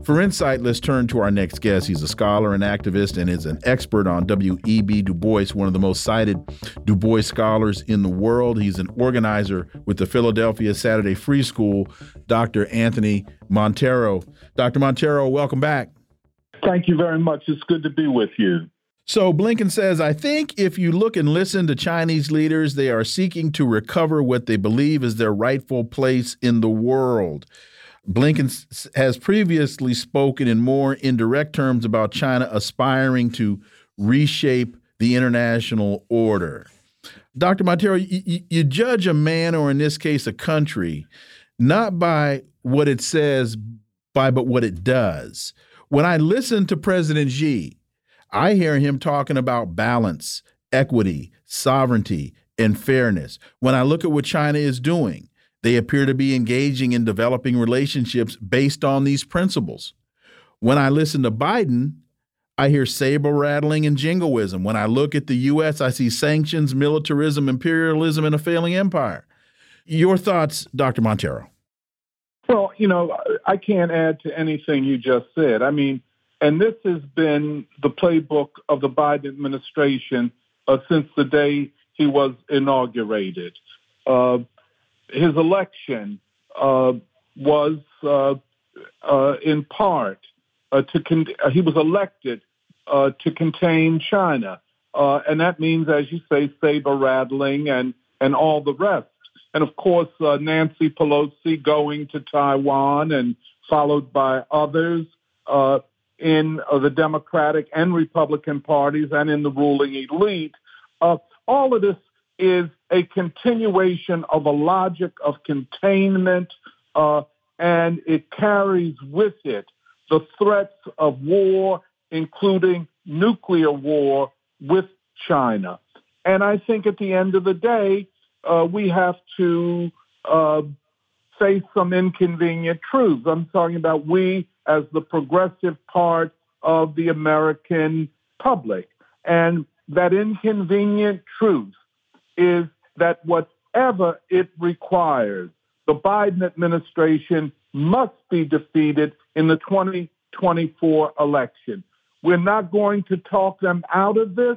For insight, let's turn to our next guest. He's a scholar and activist and is an expert on W.E.B. Du Bois, one of the most cited Du Bois scholars in the world. He's an organizer with the Philadelphia Saturday Free School, Dr. Anthony Monteiro. Dr. Monteiro, welcome back. Thank you very much. It's good to be with you. So Blinken says, I think if you look and listen to Chinese leaders, they are seeking to recover what they believe is their rightful place in the world. Blinken has previously spoken in more indirect terms about China aspiring to reshape the international order. Dr. Monteiro, you, judge a man, or in this case, a country, not by what it says, by but what it does. When I listen to President Xi, I hear him talking about balance, equity, sovereignty, and fairness. When I look at what China is doing, they appear to be engaging in developing relationships based on these principles. When I listen to Biden, I hear saber rattling and jingoism. When I look at the U.S., I see sanctions, militarism, imperialism, and a failing empire. Your thoughts, Dr. Monteiro? Well, you know, I can't add to anything you just said. I mean, and this has been the playbook of the Biden administration uh, since the day he was inaugurated. Uh, his election uh, was uh, uh, in part uh, to con- he was elected to contain China, and that means, as you say, saber rattling and and all the rest. And of course, Nancy Pelosi going to Taiwan and followed by others in uh, the Democratic and Republican parties and in the ruling elite. Uh, all of this is a continuation of a logic of containment, uh, and it carries with it the threats of war, including nuclear war with China. And I think at the end of the day, uh, we have to uh, face some inconvenient truths. I'm talking about we as the progressive part of the American public. And that inconvenient truth is that whatever it requires, the Biden administration must be defeated in the 2024 election. We're not going to talk them out of this.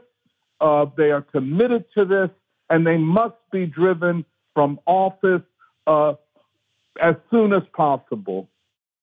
Uh, they are committed to this, and they must be driven from office uh, as soon as possible.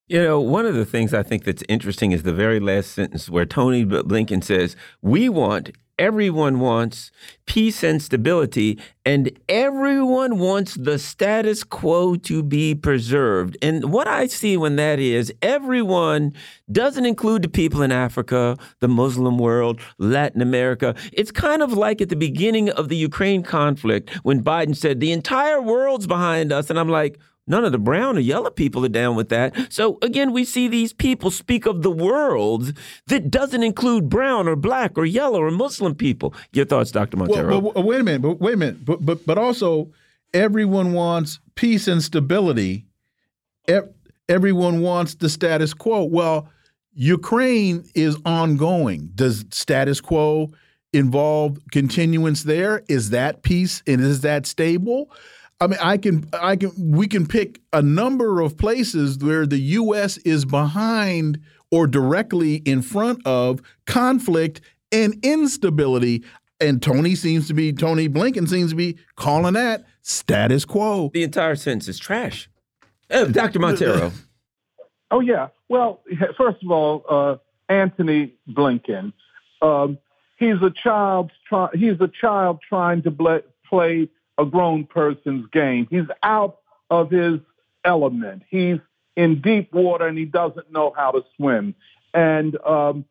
You know, one of the things I think that's interesting is the very last sentence where Tony Blinken says, We want, everyone wants peace and stability, and everyone wants the status quo to be preserved. And what I see when that is, everyone doesn't include the people in Africa, the Muslim world, Latin America. It's kind of like at the beginning of the Ukraine conflict when Biden said, The entire world's behind us. And I'm like, None of the brown or yellow people are down with that. So again, we see these people speak of the world that doesn't include brown or black or yellow or Muslim people. Your thoughts, Dr. Monteiro? Well, well, wait a minute, but wait a minute, but but but also, everyone wants peace and stability. Everyone wants the status quo. Well, Ukraine is ongoing. Does status quo involve continuance there? Is that peace and is that stable? I mean, I can, I can, we can pick a number of places where the U.S. is behind or directly in front of conflict and instability. And Tony seems to be, Tony Blinken seems to be calling that status quo. The entire sentence is trash. Uh, Dr. Monteiro. Oh, yeah. Well, first of all, uh, Anthony Blinken, um, he's a child, he's a child trying to play a grown person's game. He's out of his element. He's in deep water and he doesn't know how to swim. And um,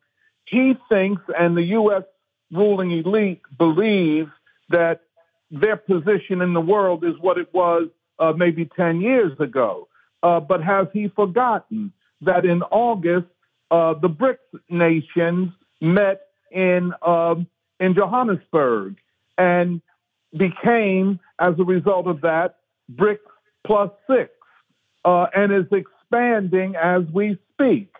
he thinks, and the U.S. ruling elite believes that their position in the world is what it was uh, maybe 10 years ago. Uh, but has he forgotten that in August, uh, the BRICS nations met in um, in Johannesburg, and became, as a result of that, BRICS plus six, uh, and is expanding as we speak.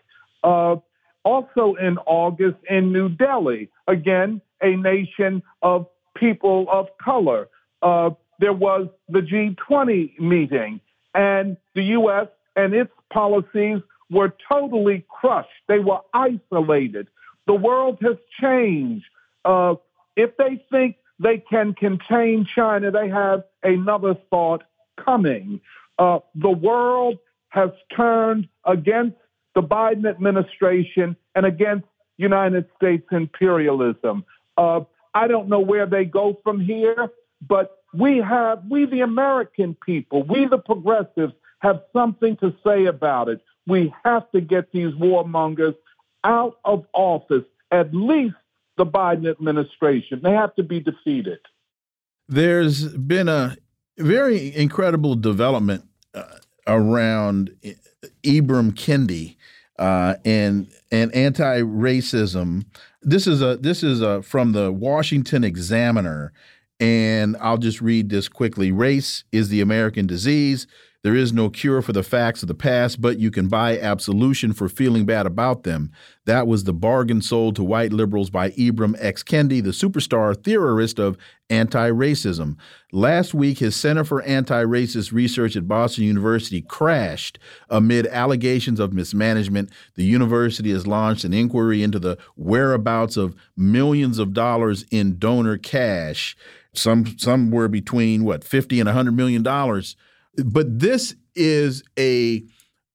Uh, also in August in New Delhi, again, a nation of people of color, uh, there was the G20 meeting, and the U.S. and its policies were totally crushed. They were isolated. The world has changed. Uh, if they think they can contain China, they have another thought coming. Uh, the world has turned against the Biden administration and against United States imperialism. Uh, I don't know where they go from here, but we have, we the American people, we the progressives have something to say about it. We have to get these warmongers out of office, at least the Biden administration. They have to be defeated. There's been a very incredible development uh, around Ibram Kendi uh, and and anti-racism. This is a this is a from the Washington Examiner, and I'll just read this quickly. Race is the American disease. There is no cure for the facts of the past, but you can buy absolution for feeling bad about them. That was the bargain sold to white liberals by Ibram X. Kendi, the superstar theorist of anti racism. Last week, his Center for Anti Racist Research at Boston University crashed amid allegations of mismanagement. The university has launched an inquiry into the whereabouts of millions of dollars in donor cash. Some somewhere between what 50 and 100 million dollars but this is a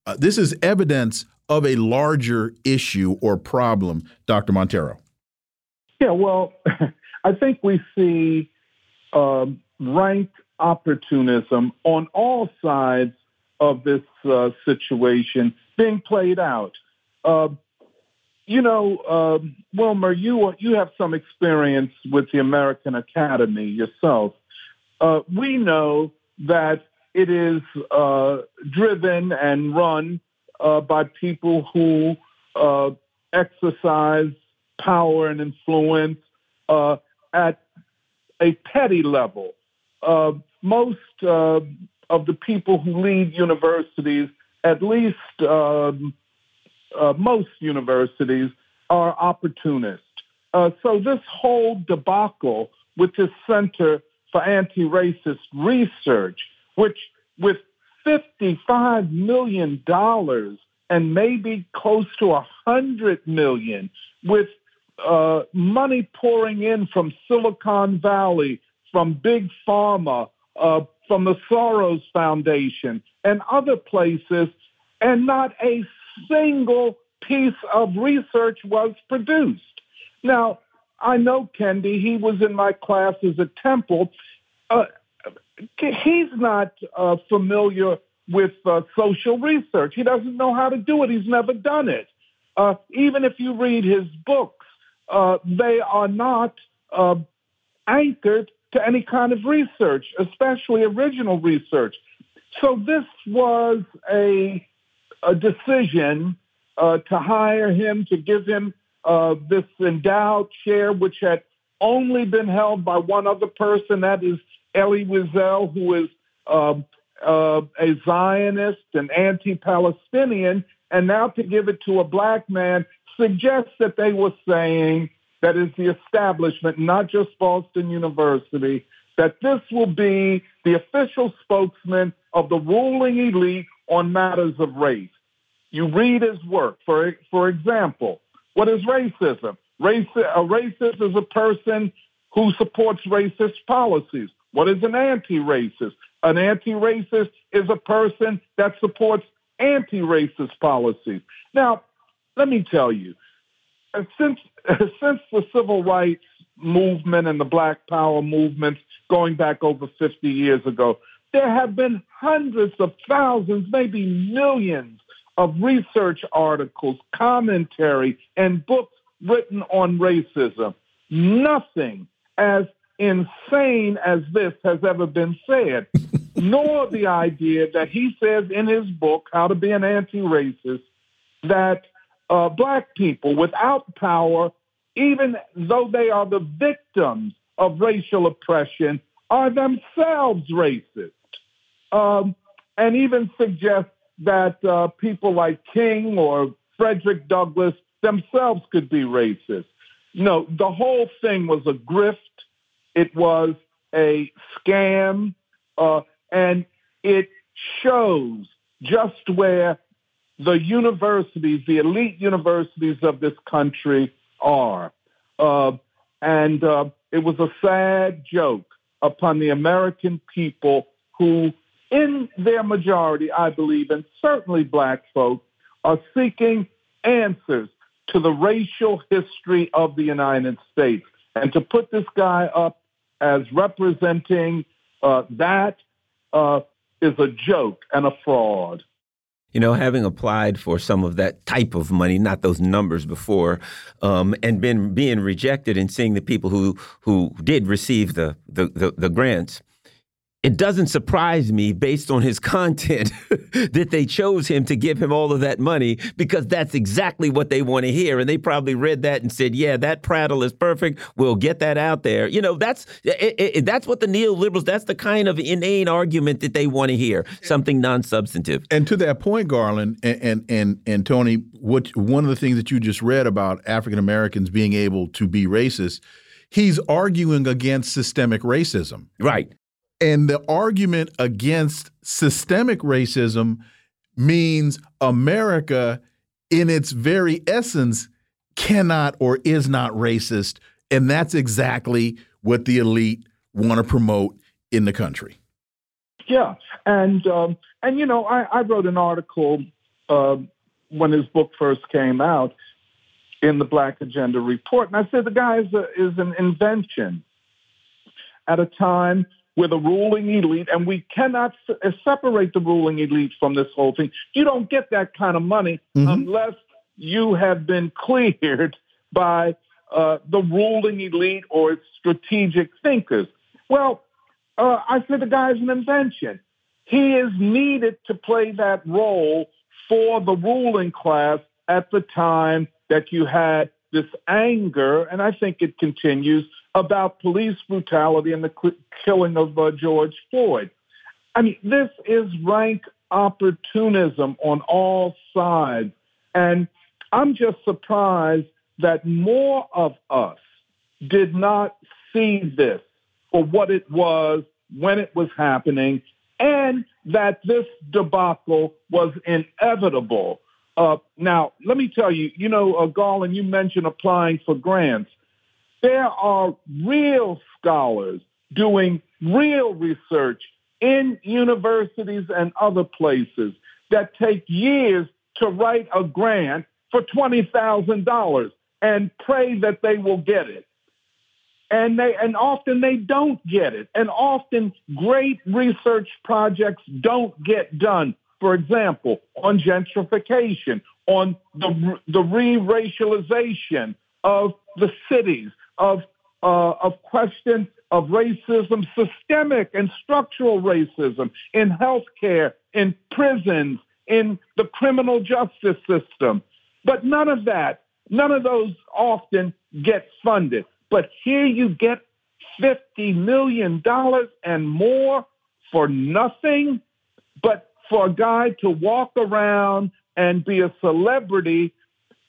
uh, this is evidence of a larger issue or problem, Dr. Monteiro. Yeah, well, I think we see um, rank opportunism on all sides of this uh, situation being played out. Uh, you know, uh, Wilmer, you you have some experience with the American Academy yourself. Uh, we know that it is uh, driven and run uh, by people who uh, exercise power and influence uh, at a petty level. Uh, most uh, of the people who lead universities, at least um, most universities, are opportunists. so this whole debacle with this Center for Anti-Racist Research which with $55 million and maybe close to a hundred million with uh, money pouring in from Silicon Valley, from Big Pharma, uh, from the Soros Foundation, and other places, and not a single piece of research was produced. Now, I know Kendi, he was in my classes at Temple. Uh, he's not uh, familiar with uh, social research. He doesn't know how to do it. He's never done it. Uh, even if you read his books, uh, they are not uh, anchored to any kind of research, especially original research. So this was a, a decision uh, to hire him, to give him this endowed chair, which had only been held by one other person, that is Elie Wiesel, who is um, uh, a Zionist and anti-Palestinian, and now to give it to a black man suggests that they were saying that is the establishment, not just Boston University, that this will be the official spokesman of the ruling elite on matters of race. You read his work. For, for example, what is racism? Raci- a racist is a person who supports racist policies. What is an anti-racist? An anti-racist is a person that supports anti-racist policies. Now, let me tell you, since since the civil rights movement and the Black Power movement going back over 50 years ago, there have been hundreds of thousands, maybe millions of research articles, commentary, and books written on racism. Nothing as insane as this has ever been said, nor the idea that he says in his book, How to Be an Anti Racist, that uh, black people without power, even though they are the victims of racial oppression, are themselves racist. Um, and even suggest that uh, people like King or Frederick Douglass themselves could be racist. No, the whole thing was a grift it was a scam, uh, and it shows just where the universities, the elite universities of this country are. Uh, and uh, it was a sad joke upon the American people who, in their majority, I believe, and certainly black folks, are seeking answers to the racial history of the United States. And to put this guy up as representing uh, that uh, is a joke and a fraud. You know, having applied for some of that type of money, not those numbers before, um, and been being rejected and seeing the people who who did receive the the, the, the grants it doesn't surprise me based on his content that they chose him to give him all of that money because that's exactly what they want to hear. And they probably read that and said yeah that prattle is perfect. We'll get that out there. You know that's it, it, that's what the neoliberals that's the kind of inane argument that they want to hear something non-substantive. And to that point garland and and and, and tony what one of the things that you just read about african americans being able to be racist he's arguing against systemic racism. Right and the argument against systemic racism means America, in its very essence, cannot or is not racist. And that's exactly what the elite want to promote in the country. Yeah. And, um, and you know, I, I wrote an article uh, when his book first came out in the Black Agenda Report. And I said the guy is, a, is an invention at a time with a ruling elite, and we cannot uh, separate the ruling elite from this whole thing. You don't get that kind of money mm-hmm. unless you have been cleared by uh, the ruling elite or strategic thinkers. Well, uh, I said the guy's an invention. He is needed to play that role for the ruling class at the time that you had this anger, and I think it continues about police brutality and the killing of uh, George Floyd. I mean, this is rank opportunism on all sides. And I'm just surprised that more of us did not see this for what it was when it was happening and that this debacle was inevitable. Uh, now, let me tell you, you know, uh, Garland, you mentioned applying for grants. There are real scholars doing real research in universities and other places that take years to write a grant for $20,000 and pray that they will get it. And they and often they don't get it. And often great research projects don't get done. For example, on gentrification, on the the re-racialization of the cities, of uh, of questions of racism, systemic and structural racism in healthcare, in prisons, in the criminal justice system. But none of that, none of those often get funded. But here you get $50 million and more for nothing, but for a guy to walk around and be a celebrity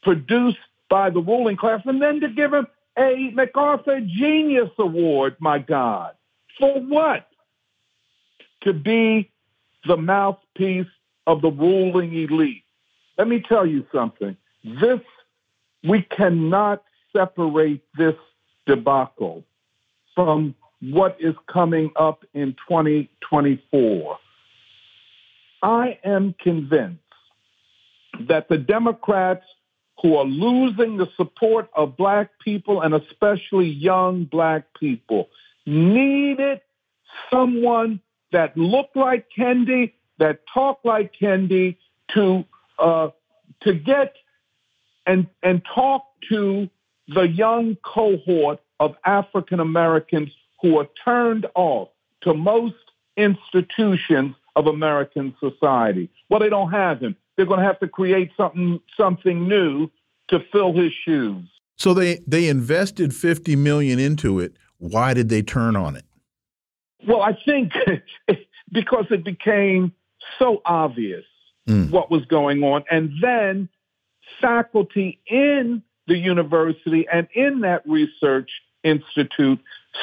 produced by the ruling class and then to give him a MacArthur Genius Award, my God. For what? To be the mouthpiece of the ruling elite. Let me tell you something. This, we cannot separate this debacle from what is coming up in 2024. I am convinced that the Democrats who are losing the support of black people and especially young black people needed someone that looked like Kendi, that talked like Kendi, to uh, to get and and talk to the young cohort of African Americans who are turned off to most institutions of American society. Well, they don't have him they're going to have to create something something new to fill his shoes. So they they invested 50 million into it. Why did they turn on it? Well, I think because it became so obvious mm. what was going on and then faculty in the university and in that research institute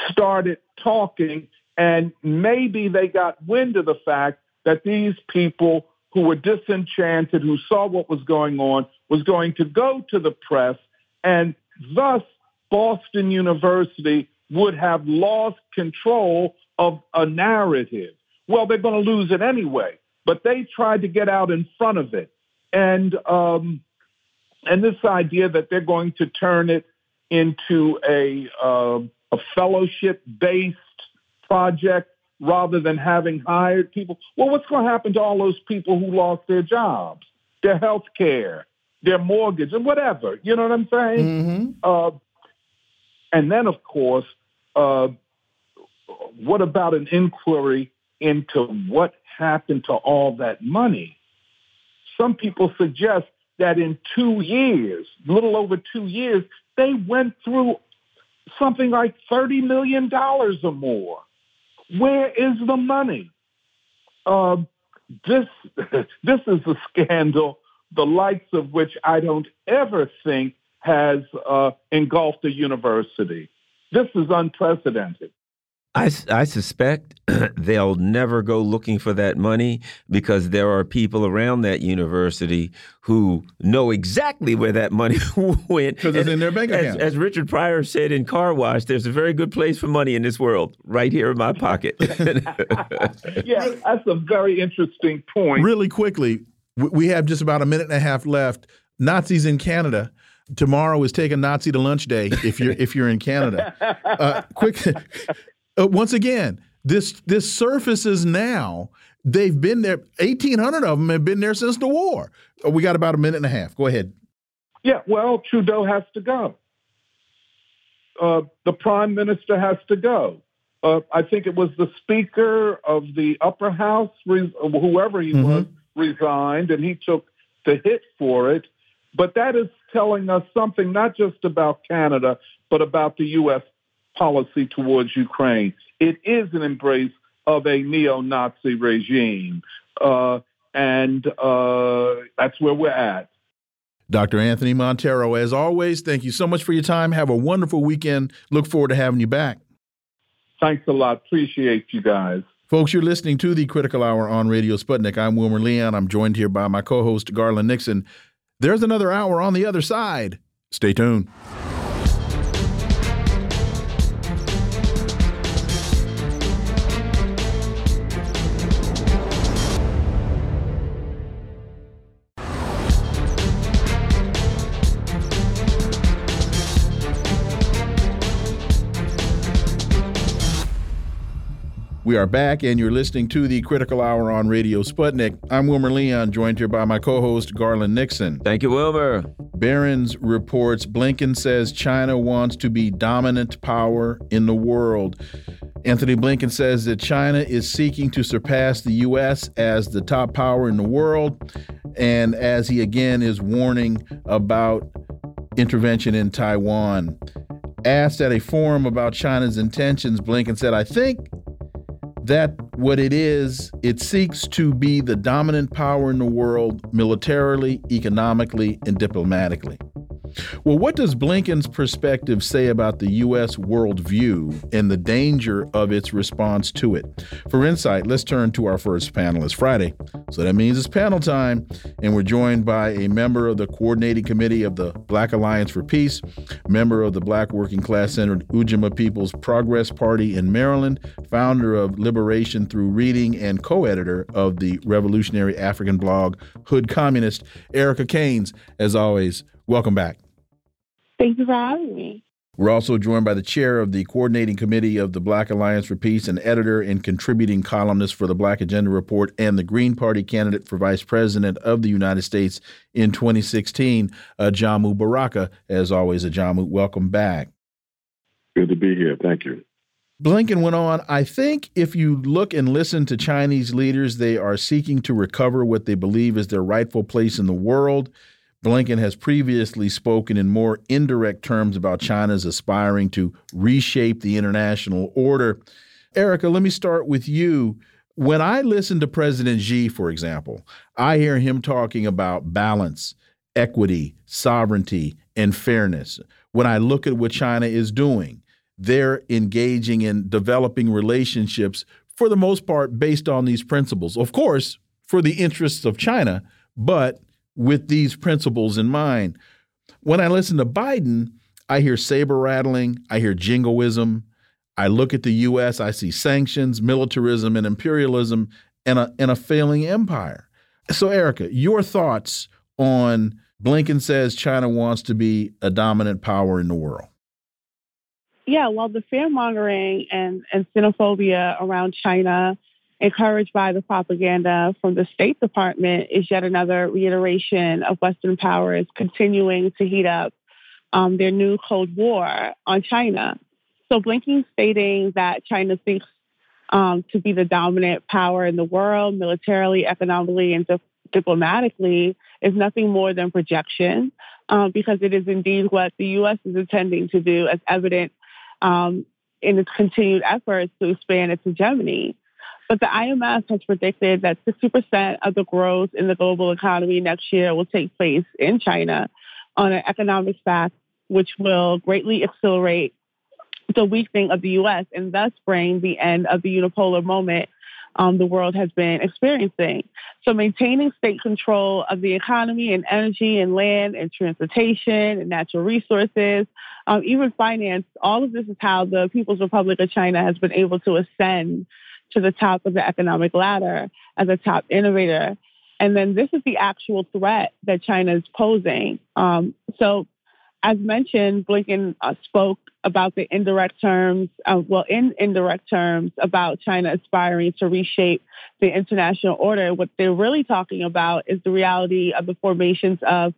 started talking, and maybe they got wind of the fact that these people who were disenchanted, who saw what was going on, was going to go to the press, and thus Boston University would have lost control of a narrative. Well, they're going to lose it anyway, but they tried to get out in front of it, and um, and this idea that they're going to turn it into a uh, a fellowship based project rather than having hired people. Well, what's going to happen to all those people who lost their jobs, their health care, their mortgage, and whatever? You know what I'm saying? Mm-hmm. Uh, and then, of course, uh, what about an inquiry into what happened to all that money? Some people suggest that in two years, little over two years, they went through something like $30 million or more. Where is the money? Uh, this, this is a scandal, the likes of which I don't ever think has uh, engulfed a university. This is unprecedented. I, I suspect they'll never go looking for that money because there are people around that university who know exactly where that money went. Because it's in their bank account. As, as, Richard Pryor said in Car Wash, there's a very good place for money in this world, right here in my pocket. yeah, that's a very interesting point. Really quickly, we have just about a minute and a half left. Nazis in Canada tomorrow is take a Nazi to lunch day if you're if you're in Canada. Uh, quick, uh, once again, this this surfaces now. They've been there. Eighteen hundred of them have been there since the war. Uh, we got about a minute and a half. Go ahead. Yeah, well, Trudeau has to go. Uh, the prime minister has to go. Uh, I think it was the speaker of the upper house, whoever he mm -hmm. was, resigned, and he took the hit for it. But that is telling us something not just about Canada, but about the U.S policy towards Ukraine. It is an embrace of a neo-Nazi regime, uh, and uh, that's where we're at. Dr. Anthony Monteiro, as always, thank you so much for your time. Have a wonderful weekend. Look forward to having you back. Thanks a lot. Appreciate you guys. Folks, you're listening to the Critical Hour on Radio Sputnik. I'm Wilmer Leon. I'm joined here by my co host, Garland Nixon. There's another hour on the other side. Stay tuned. We are back, and you're listening to the Critical Hour on Radio Sputnik. I'm Wilmer Leon, joined here by my co host, Garland Nixon. Thank you, Wilmer. Barron's reports Blinken says China wants to be dominant power in the world. Anthony Blinken says that China is seeking to surpass the U.S. as the top power in the world, and as he again is warning about intervention in Taiwan. Asked at a forum about China's intentions, Blinken said, I think that what it is, it seeks to be the dominant power in the world militarily, economically, and diplomatically. Well, what does Blinken's perspective say about the U.S. worldview and the danger of its response to it? For insight, let's turn to our first panelist Friday. So that means it's panel time, and we're joined by a member of the coordinating committee of the Black Alliance for Peace, member of the Black Working Class Centered Ujamaa People's Progress Party in Maryland, founder of Liberation Through Reading, and co editor of the revolutionary African blog Hood Communist, Erica Caines. As always, welcome back. Thank you for having me. We're also joined by the chair of the coordinating committee of the Black Alliance for Peace and editor and contributing columnist for the Black Agenda Report and the Green Party candidate for vice president of the United States in 2016, Ajamu Baraka. As always, Ajamu, welcome back. Good to be here. Thank you. Blinken went on, I think if you look and listen to Chinese leaders, they are seeking to recover what they believe is their rightful place in the world. Blinken has previously spoken in more indirect terms about China's aspiring to reshape the international order. Erica, let me start with you. When I listen to President Xi, for example, I hear him talking about balance, equity, sovereignty, and fairness. When I look at what China is doing, they're engaging in developing relationships for the most part based on these principles. Of course, for the interests of China, but with these principles in mind. When I listen to Biden, I hear saber rattling, I hear jingoism. I look at the U.S., I see sanctions, militarism, and imperialism, and a, and a failing empire. So, Erica, your thoughts on Blinken says China wants to be a dominant power in the world? Yeah, well, the fear mongering and, and xenophobia around China, encouraged by the propaganda from the State Department, is yet another reiteration of Western powers continuing to heat up um, their new Cold War on China. So, Blinken stating that China thinks um, to be the dominant power in the world, militarily, economically, and di- diplomatically, is nothing more than projection, um, because it is indeed what the U.S. is intending to do, as evident um, in its continued efforts to expand its hegemony. But the IMF has predicted that 60% of the growth in the global economy next year will take place in China on an economic fact, which will greatly accelerate the weakening of the U.S. and thus bring the end of the unipolar moment um, the world has been experiencing. So, maintaining state control of the economy and energy and land and transportation and natural resources, um, even finance, all of this is how the People's Republic of China has been able to ascend to the top of the economic ladder as a top innovator. And then this is the actual threat that China is posing. Um, so, as mentioned, Blinken uh, spoke about the indirect terms, uh, well, in indirect terms, about China aspiring to reshape the international order. What they're really talking about is the reality of the formations of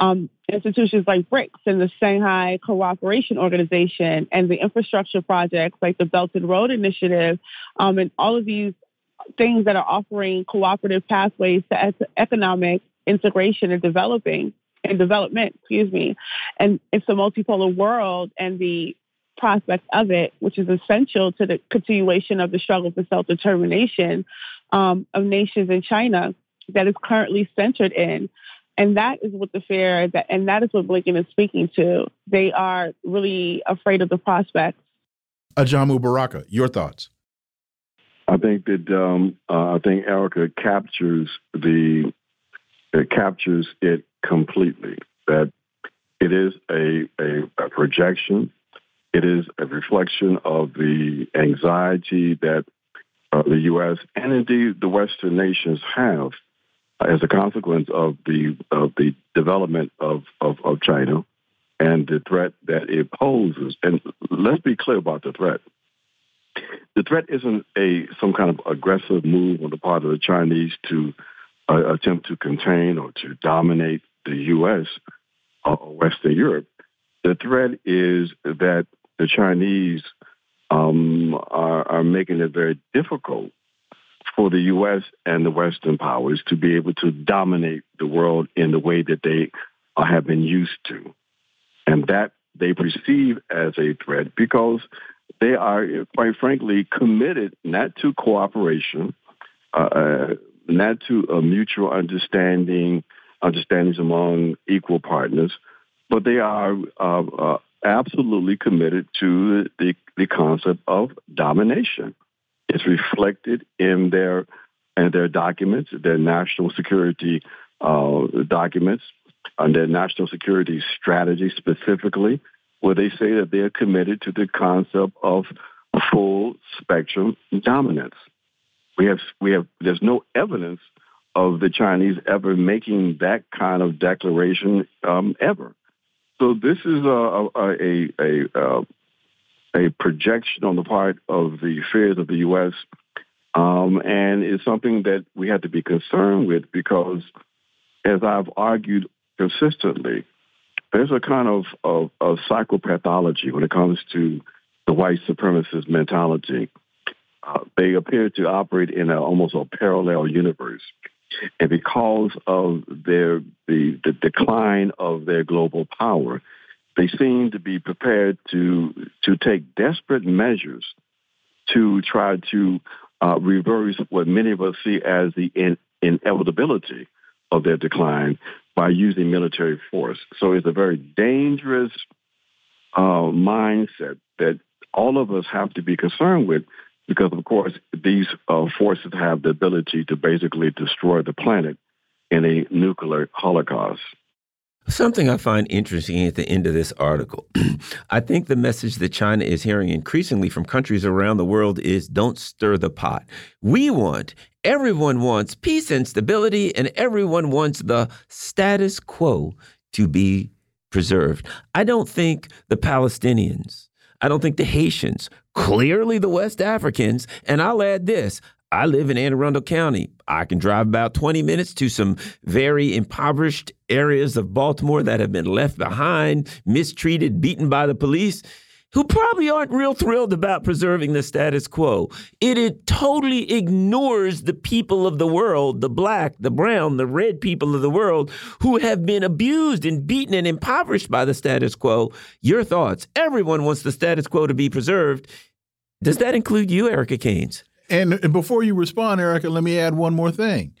um, institutions like BRICS and the Shanghai Cooperation Organization and the infrastructure projects like the Belt and Road Initiative um, and all of these things that are offering cooperative pathways to economic integration and developing and development, excuse me. And it's a multipolar world and the prospect of it, which is essential to the continuation of the struggle for self-determination um, of nations in China that is currently centered in. And that is what the fair that and that is what Blinken is speaking to. They are really afraid of the prospects. Ajamu Baraka, your thoughts. I think that um, uh, I think Erica captures the it captures it completely. That it is a, a, a projection. It is a reflection of the anxiety that uh, the U.S. and indeed the Western nations have as a consequence of the of the development of, of, of China and the threat that it poses. And let's be clear about the threat. The threat isn't a some kind of aggressive move on the part of the Chinese to uh, attempt to contain or to dominate the U.S. or Western Europe. The threat is that the Chinese um, are, are making it very difficult for the U.S. and the Western powers to be able to dominate the world in the way that they have been used to. And that they perceive as a threat because they are, quite frankly, committed not to cooperation, uh, uh not to a mutual understanding, understandings among equal partners, but they are uh, uh, absolutely committed to the, the concept of domination. It's reflected in their in their documents, their national security uh, documents, and their national security strategy specifically, where they say that they are committed to the concept of full spectrum dominance. We have we have there's no evidence of the Chinese ever making that kind of declaration um, ever. So this is a a a, a, a projection on the part of the fears of the U.S. Um, and it's something that we have to be concerned with because, as I've argued consistently, there's a kind of, of, of psychopathology when it comes to the white supremacist mentality. Uh, they appear to operate in a, almost a parallel universe. And because of their the, the decline of their global power, they seem to be prepared to to take desperate measures to try to uh, reverse what many of us see as the in, inevitability of their decline by using military force. So it's a very dangerous uh, mindset that all of us have to be concerned with because, of course, these uh, forces have the ability to basically destroy the planet in a nuclear holocaust. Something I find interesting at the end of this article. I think the message that China is hearing increasingly from countries around the world is don't stir the pot. We want, everyone wants peace and stability, and everyone wants the status quo to be preserved. I don't think the Palestinians, I don't think the Haitians, clearly the West Africans, and I'll add this I live in Anne Arundel County. I can drive about 20 minutes to some very impoverished areas of Baltimore that have been left behind, mistreated, beaten by the police, who probably aren't real thrilled about preserving the status quo. It, it totally ignores the people of the world, the black, the brown, the red people of the world who have been abused and beaten and impoverished by the status quo. Your thoughts. Everyone wants the status quo to be preserved. Does that include you, Erica Caines? And before you respond, Erica, let me add one more thing.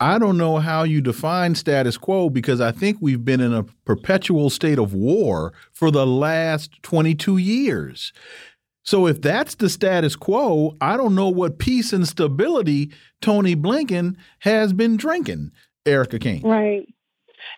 I don't know how you define status quo because I think we've been in a perpetual state of war for the last 22 years. So if that's the status quo, I don't know what peace and stability Tony Blinken has been drinking, Erica King. Right.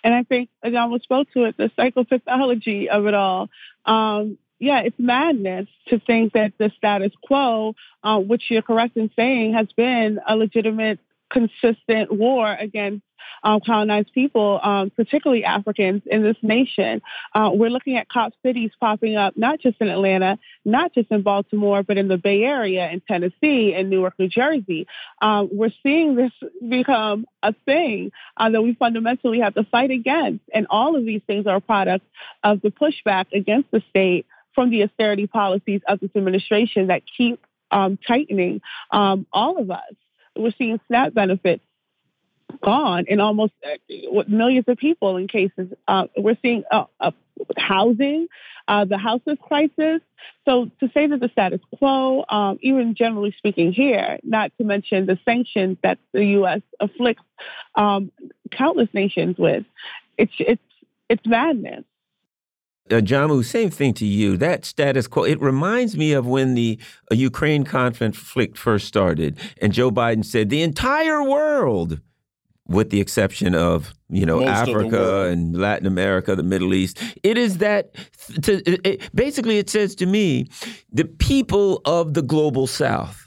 And I think, I almost spoke to it, the psychopathology of it all. Um, yeah, it's madness to think that the status quo, uh, which you're correct in saying, has been a legitimate, consistent war against um, colonized people, um, particularly Africans in this nation. Uh, we're looking at cop cities popping up, not just in Atlanta, not just in Baltimore, but in the Bay Area, in Tennessee, in Newark, New Jersey. Um, we're seeing this become a thing uh, that we fundamentally have to fight against. And all of these things are a product of the pushback against the state from the austerity policies of this administration that keep um, tightening um, all of us. We're seeing SNAP benefits gone in almost uh, millions of people in cases. Uh, we're seeing uh, uh housing, uh, the houseless crisis. So to say that the status quo, um, even generally speaking here, not to mention the sanctions that the U.S. afflicts um, countless nations with, it's it's it's madness uh, Jamu, same thing to you. That status quo, it reminds me of when the uh, Ukraine conflict first started and Joe Biden said the entire world, with the exception of, you know, Most Africa and Latin America, the Middle East, it is that, to, it, basically, it says to me, the people of the global south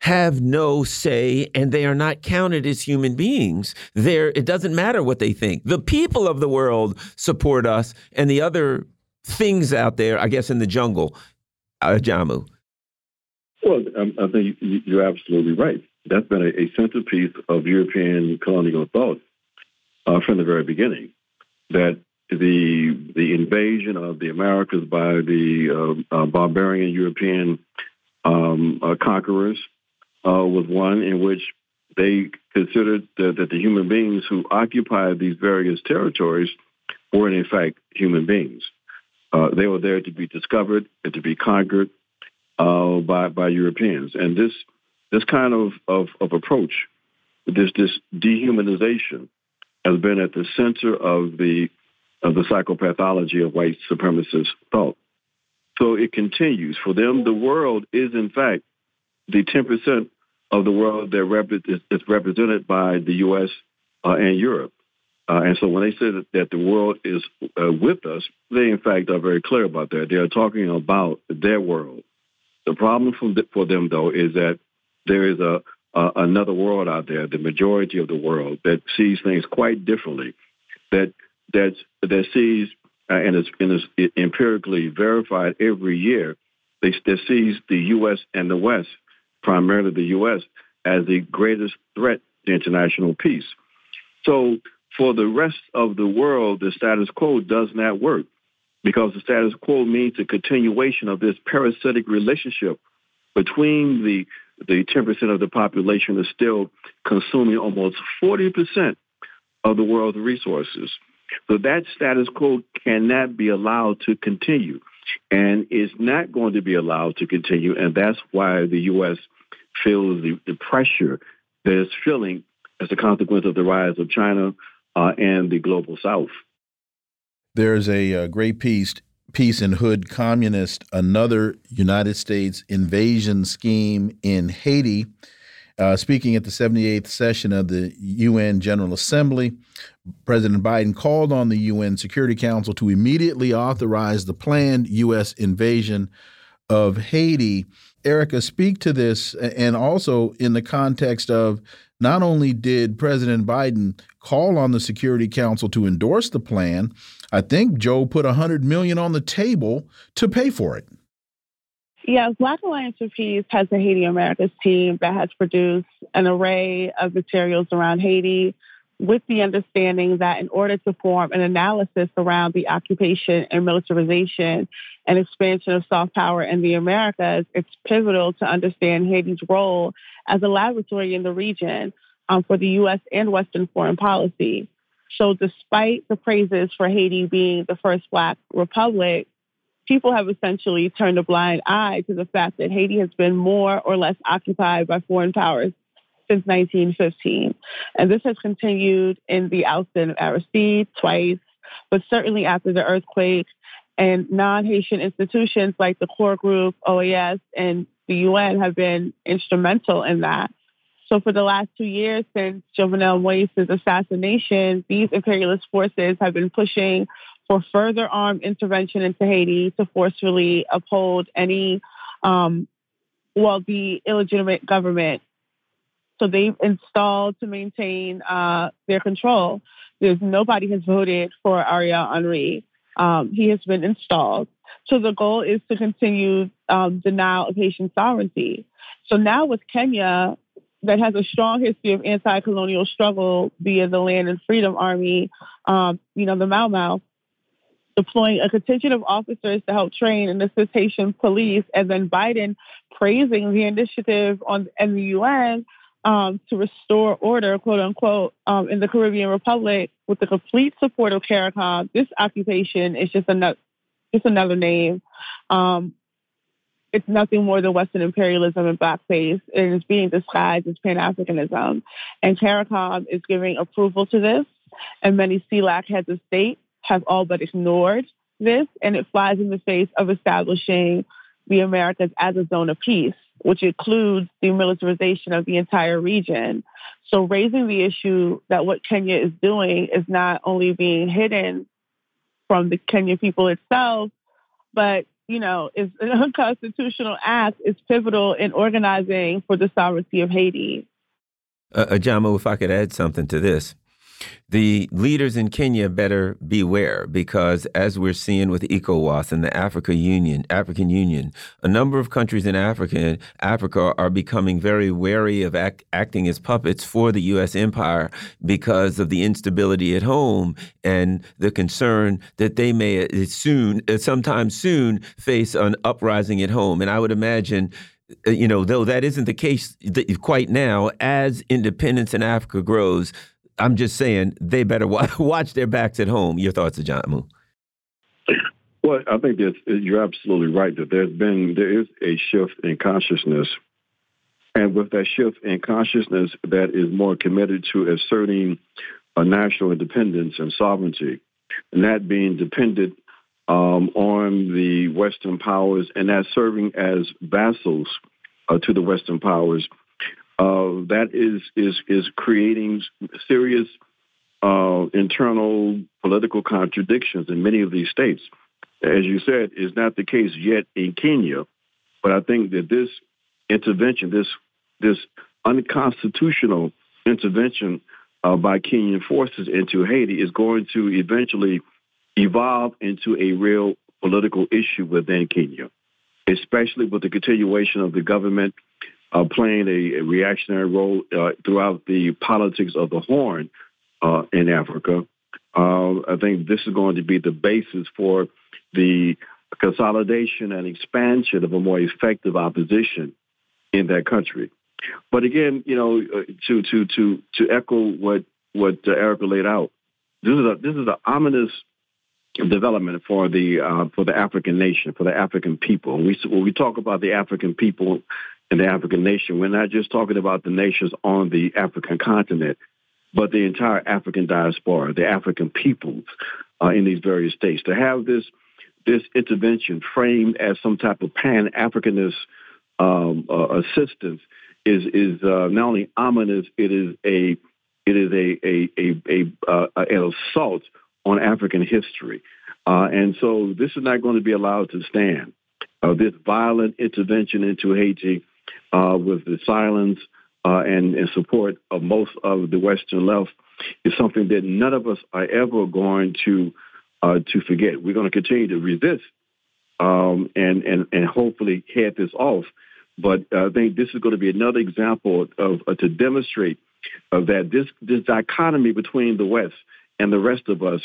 have no say and they are not counted as human beings. There, it doesn't matter what they think. The people of the world support us, and the other things out there, I guess, in the jungle, uh, Jamu. Well, um, I think you're absolutely right. That's been a, a centerpiece of European colonial thought uh, from the very beginning. That the the invasion of the Americas by the uh, uh, barbarian European um, uh, conquerors uh, was one in which they considered that, that, the human beings who occupied these various territories were in fact human beings. Uh, they were there to be discovered and to be conquered uh, by by Europeans, and this this kind of, of, of approach, this this dehumanization, has been at the center of the of the psychopathology of white supremacist thought. So it continues. For them, the world is in fact the 10% of the world that rep- is, represented by the U.S. Uh, and Europe. Uh, and so when they say that, that the world is uh, with us, they in fact are very clear about that. They are talking about their world. The problem the, for them, though, is that there is a, another world out there, the majority of the world that sees things quite differently, that that that sees uh, and is, and empirically verified every year. They, that sees the U.S. and the West primarily the U.S., as the greatest threat to international peace. So for the rest of the world, the status quo does not work because the status quo means a continuation of this parasitic relationship between the the 10% of the population is still consuming almost 40% of the world's resources. So that status quo cannot be allowed to continue and is not going to be allowed to continue. And that's why the U.S feels the, the pressure that it's feeling as a consequence of the rise of China uh, and the global South. There's a, a uh, great piece peace and hood communist, another United States invasion scheme in Haiti. Uh, speaking at the 78th session of the UN General Assembly, President Biden called on the UN Security Council to immediately authorize the planned U.S. invasion of Haiti. Erica, speak to this, and also in the context of not only did President Biden call on the Security Council to endorse the plan, I think Joe put a hundred million on the table to pay for it. Yeah, Black Alliance for Peace has a Haiti Americas team that has produced an array of materials around Haiti with the understanding that in order to form an analysis around the occupation and militarization and expansion of soft power in the Americas, it's pivotal to understand Haiti's role as a laboratory in the region um, for the U.S. and Western foreign policy. So, despite the praises for Haiti being the first Black republic, people have essentially turned a blind eye to the fact that Haiti has been more or less occupied by foreign powers since 1915. And this has continued in the ousting of Aristide twice, but certainly after the earthquake. And non Haitian institutions like the core group, OAS, and the UN have been instrumental in that. So for the last two years since Jovenel Moise's assassination, these imperialist forces have been pushing for further armed intervention into Haiti to forcefully uphold any, um, well, the illegitimate government. So they've installed to maintain uh, their control. There's nobody has voted for Ariel Henry. Um, he has been installed. So the goal is to continue um, denial of Haitian sovereignty. So now with Kenya, that has a strong history of anti-colonial struggle via the Land and Freedom Army, um, you know, the Mau Mau, deploying a contingent of officers to help train and assist Haitian police, and then Biden praising the initiative on and the UN um, to restore order, quote unquote, um, in the Caribbean Republic with the complete support of CARICOM. This occupation is just another just another name. Um, it's nothing more than Western imperialism in blackface. And It is being disguised as Pan Africanism. And CARICOM is giving approval to this, and many CELAC heads of state have all but ignored this, and it flies in the face of establishing the Americas as a zone of peace, which includes the militarization of the entire region. So raising the issue that what Kenya is doing is not only being hidden from the Kenyan people itself, but you know, is an unconstitutional act is pivotal in organizing for the sovereignty of Haiti. Uh, Ajamu, if I could add something to this. The leaders in Kenya better beware because, as we're seeing with ECOWAS and the Africa Union, African Union, a number of countries in Africa, Africa are becoming very wary of act, acting as puppets for the U.S. empire because of the instability at home and the concern that they may uh, soon, uh, sometime soon, face an uprising at home. And I would imagine uh, you know, though that isn't the case quite now, as independence in Africa grows, I'm just saying they better watch their backs at home. Your thoughts, Ajamu? Well, I think you're absolutely right that there's been there is a shift in consciousness, and with that shift in consciousness, that is more committed to asserting a national independence and sovereignty, and that being dependent um, on the Western powers, and that serving as vassals uh, to the Western powers uh, that is is is creating serious uh, internal political contradictions in many of these states. As you said, is not the case yet in Kenya, but I think that this intervention, this this unconstitutional intervention uh, by Kenyan forces into Haiti, is going to eventually evolve into a real political issue within Kenya, especially with the continuation of the government uh, playing a, a, reactionary role uh, throughout the politics of the Horn uh, in Africa. Uh, I think this is going to be the basis for the consolidation and expansion of a more effective opposition in that country. But again, you know, uh, to to to to echo what what uh, Erica laid out, this is a this is an ominous development for the uh, for the African nation, for the African people. We when we talk about the African people in the African nation. We're not just talking about the nations on the African continent, but the entire African diaspora, the African peoples uh, in these various states. To have this this intervention framed as some type of pan Africanist um, uh, assistance is is uh, not only ominous, it is a it is a a a, a uh, an assault on African history, uh, and so this is not going to be allowed to stand. Uh, this violent intervention into Haiti, uh, with the silence and, and support of most of the Western left, is something that none of us are ever going to to forget. We're going to continue to resist um, and and and hopefully head this off. But I think this is going to be another example of uh, to demonstrate uh, that this this dichotomy between the West and the rest of us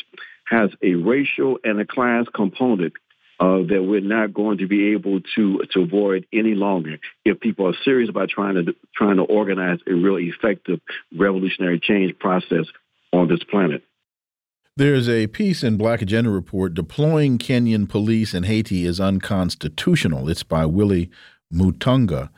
has a racial and a class component uh, that we're not going to be able to to avoid any longer if people are serious about trying to trying to organize a real effective revolutionary change process on this planet. There's a piece in Black Agenda Report deploying Kenyan police in Haiti is unconstitutional. It's by Willie Mutunga.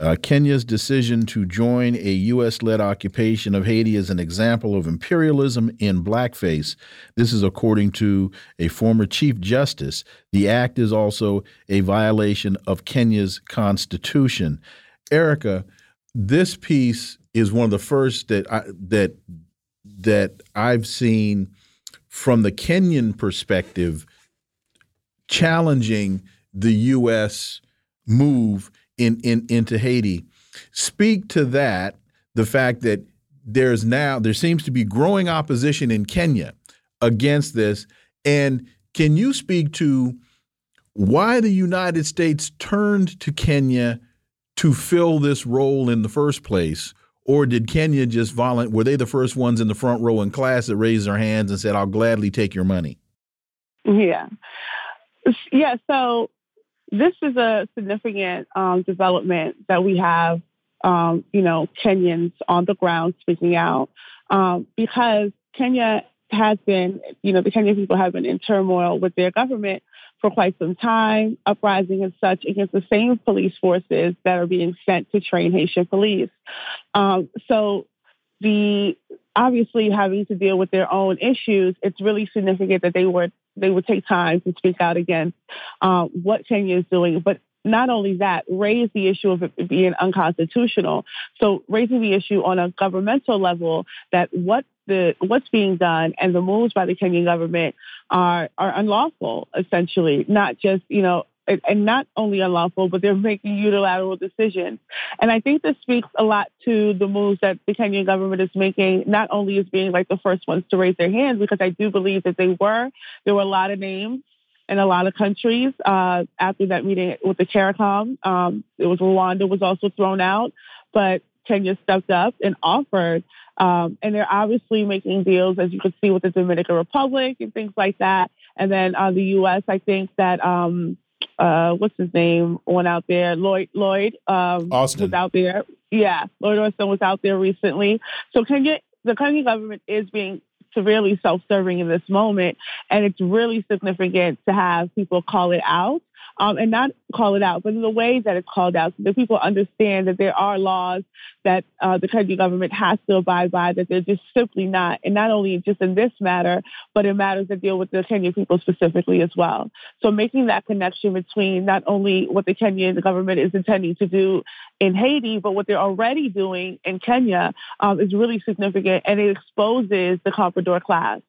Uh, Kenya's decision to join a U.S. led occupation of Haiti is an example of imperialism in blackface. This is according to a former Chief Justice. The act is also a violation of Kenya's constitution. Erica, this piece is one of the first that I, that that I've seen from the Kenyan perspective challenging the U.S move in, in into Haiti. Speak to that, the fact that there's now there seems to be growing opposition in Kenya against this. And can you speak to why the United States turned to Kenya to fill this role in the first place? Or did Kenya just violent? Were they the first ones in the front row in class that raised their hands and said, "I'll gladly take your money"? Yeah, yeah. So this is a significant um, development that we have, um, you know, Kenyans on the ground speaking out um, because Kenya has been, you know, the Kenyan people have been in turmoil with their government for quite some time, uprising and such against the same police forces that are being sent to train Haitian police. Um, so the obviously having to deal with their own issues, it's really significant that they were they would take time to speak out against um, what Kenya is doing. But not only that, raise the issue of it being unconstitutional. So raising the issue on a governmental level that what the what's being done and the moves by the Kenyan government are are unlawful, essentially, not just you know and not only unlawful, but they're making unilateral decisions. And I think this speaks a lot to the moves that the Kenyan government is making, not only as being like the first ones to raise their hands, because I do believe that they were. There were a lot of names in a lot of countries uh, after that meeting with the CARICOM. Um, it was Rwanda was also thrown out, but Kenya stepped up and offered. Um, and they're obviously making deals, as you can see, with the Dominican Republic and things like that. And then uh, the U.S., I think that um, uh, what's his name went out there. Lloyd Lloyd um, Austin was out there. Yeah, Lloyd Austin was out there recently. So Kenya, the Kenyan government is being severely self-serving in this moment, and it's really significant to have people call it out um, and not call it out, but in the way that it's called out, so that people understand that there are laws that uh, the country government has to abide by, that they're just simply not, and not only just in this matter, but in matters that deal with the Kenyan people specifically as well. So making that connection between not only what the Kenyan government is intending to do in Haiti, but what they're already doing in Kenya um, is really significant, and it exposes the comprador class.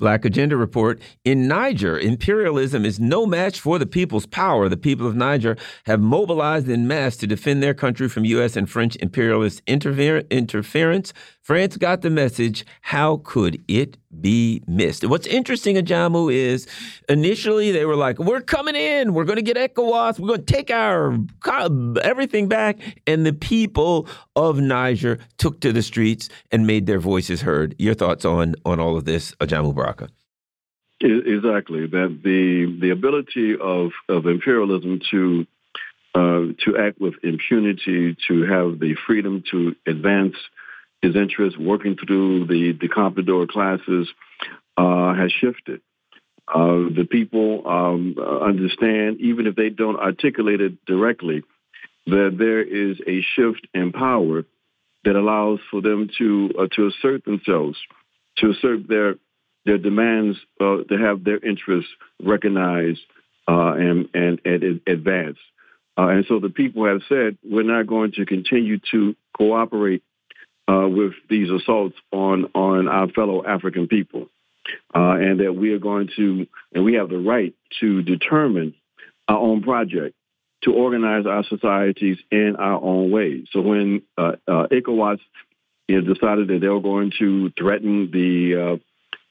Black Agenda Report. In Niger, imperialism is no match for the people's power. The people of Niger have mobilized in mass to defend their country from U.S. and French imperialist interfer interference. France got the message. How could it be missed? What's interesting, Ajamu, is initially they were like, "We're coming in. We're going to get ECOWAS. We're going to take our everything back." And the people of Niger took to the streets and made their voices heard. Your thoughts on on all of this, Ajamu Baraka? Exactly. That the the ability of of imperialism to uh, to act with impunity, to have the freedom to advance his interest working through the, the comprador classes uh, has shifted. Uh, the people um, understand, even if they don't articulate it directly, that there is a shift in power that allows for them to uh, to assert themselves, to assert their their demands, uh, to have their interests recognized uh, and, and, and advance. Uh, and so the people have said, we're not going to continue to cooperate uh, with these assaults on, on our fellow African people. Uh, and that we are going to, and we have the right to determine our own project, to organize our societies in our own way. So when uh, uh, ECOWAS you know, decided that they were going to threaten the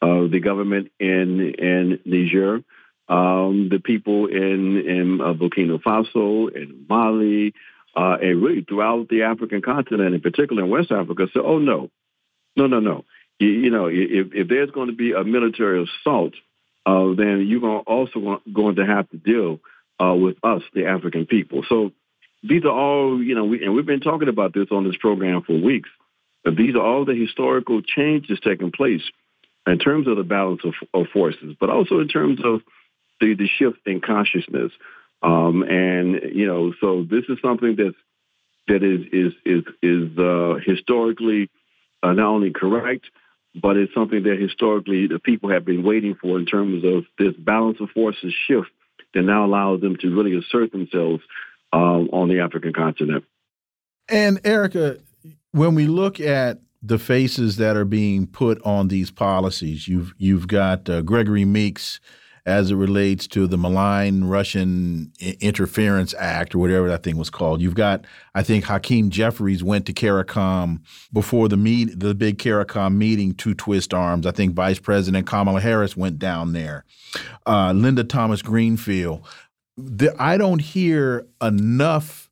uh, the government in in Niger, um, the people in in uh, Burkina Faso, in Mali, uh, and really throughout the African continent, in particular in West Africa, said, "Oh no, no, no, no. You, you know, if, if there's going to be a military assault, uh, then you're going also going to have to deal uh, with us, the African people." So these are all, you know, we, and we've been talking about this on this program for weeks. But these are all the historical changes taking place in terms of the balance of, of forces, but also in terms of the, the shift in consciousness. Um, and you know, so this is something that's that is is is is uh, historically uh, not only correct, but it's something that historically the people have been waiting for in terms of this balance of forces shift that now allows them to really assert themselves um, on the African continent. And Erica, when we look at the faces that are being put on these policies, you've you've got uh, Gregory Meeks as it relates to the malign Russian Interference Act or whatever that thing was called. You've got, I think, Hakeem Jeffries went to CARICOM before the meet the big CARICOM meeting to twist arms. I think Vice President Kamala Harris went down there. Uh, Linda Thomas Greenfield. The, I don't hear enough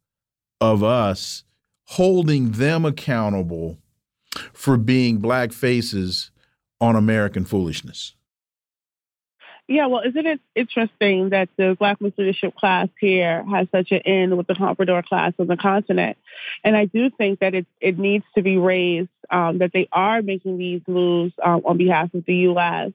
of us holding them accountable for being black faces on American foolishness. Yeah, well, isn't it interesting that the Black Leadership class here has such an in with the Comprador class on the continent? And I do think that it, it needs to be raised um, that they are making these moves um, on behalf of the U.S.,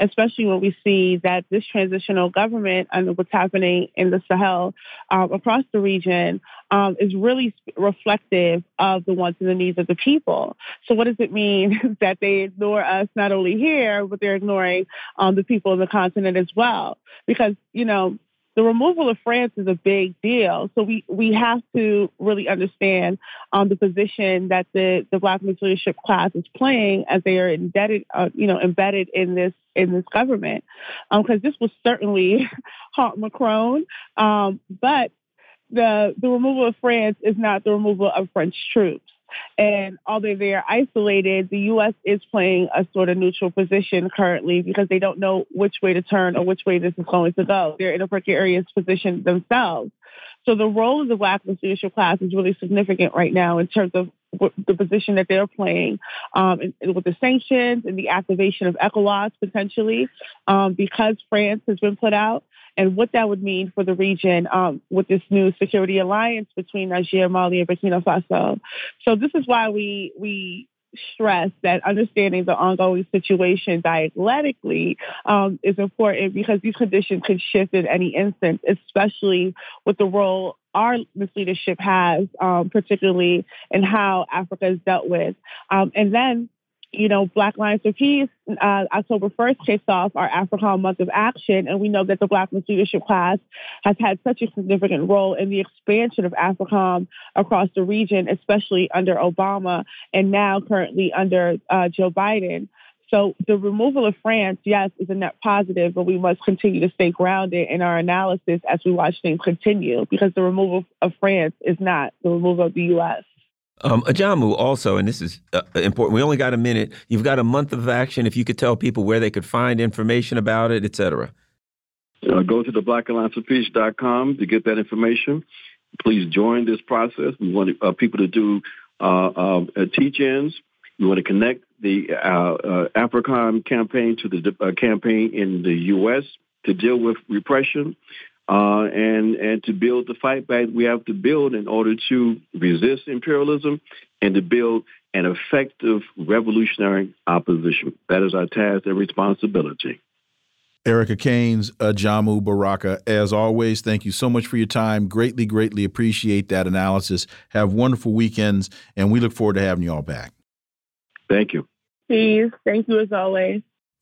especially when we see that this transitional government and what's happening in the Sahel um, across the region um, is really reflective of the wants and the needs of the people. So, what does it mean that they ignore us not only here, but they're ignoring um, the people in the continent as well? Because, you know, the removal of France is a big deal. So we, we have to really understand um, the position that the, the Black Misleadership class is playing as they are indebted, uh, you know, embedded in this in this government. Because um, this will certainly haunt Macron, um, but the the removal of France is not the removal of French troops. And although they are isolated, the U.S. is playing a sort of neutral position currently because they don't know which way to turn or which way this is going to go. They're in a precarious position themselves. So the role of the Black leadership class is really significant right now in terms of the position that they're playing um, with the sanctions and the activation of ECOWAS potentially um, because France has been put out and what that would mean for the region um, with this new security alliance between Niger, Mali, and Burkina Faso. So this is why we we stress that understanding the ongoing situation dialectically um, is important because these conditions could shift in any instant, especially with the role our misleadership has, um, particularly in how Africa is dealt with. Um, and then you know, Black Alliance for Peace, uh, October 1st kicks off our AFRICOM Month of Action. And we know that the Black Misleadership class has had such a significant role in the expansion of AFRICOM across the region, especially under Obama and now currently under uh, Joe Biden. So the removal of France, yes, is a net positive, but we must continue to stay grounded in our analysis as we watch things continue because the removal of France is not the removal of the U.S. Um, Ajamu also, and this is uh, important. We only got a minute. You've got a month of action. If you could tell people where they could find information about it, et cetera. Uh, go to the blackallianceofpeace.com to get that information. Please join this process. We want uh, people to do uh, um, uh, teach-ins. We want to connect the uh, AFRICOM campaign to the campaign in the U.S. to deal with repression uh, and and to build the fight back we have to build in order to resist imperialism and to build an effective revolutionary opposition. That is our task and responsibility. Erica Caines, Ajamu Baraka, as always, thank you so much for your time. Greatly, greatly appreciate that analysis. Have wonderful weekends, and we look forward to having you all back. Thank you. Please. Thank you as always.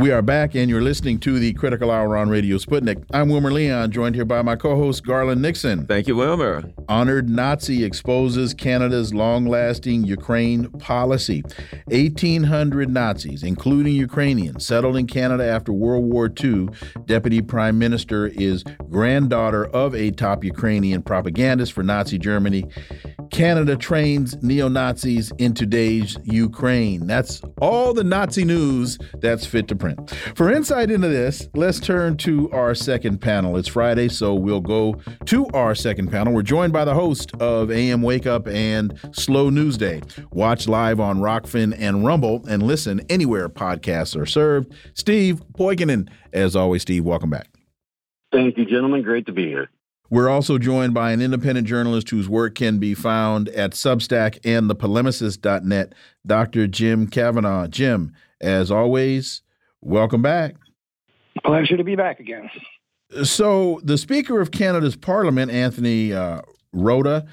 We are back, and you're listening to the Critical Hour on Radio Sputnik. I'm Wilmer Leon, joined here by my co host, Garland Nixon. Thank you, Wilmer. Honored Nazi exposes Canada's long lasting Ukraine policy. 1,800 Nazis, including Ukrainians, settled in Canada after World War II. Deputy Prime Minister is granddaughter of a top Ukrainian propagandist for Nazi Germany. Canada trains neo Nazis in today's Ukraine. That's all the Nazi news that's fit to print. For insight into this, let's turn to our second panel. It's Friday, so we'll go to our second panel. We're joined by the host of AM Wake Up and Slow News Day. Watch live on Rokfin and Rumble and listen anywhere podcasts are served. Steve Poikonen. As always, Steve, welcome back. Thank you, gentlemen. Great to be here. We're also joined by an independent journalist whose work can be found at Substack and thepolemicist.net, Dr. Jim Kavanagh. Jim, as always, welcome back. Pleasure to be back again. So, the Speaker of Canada's Parliament, Anthony uh, Rota,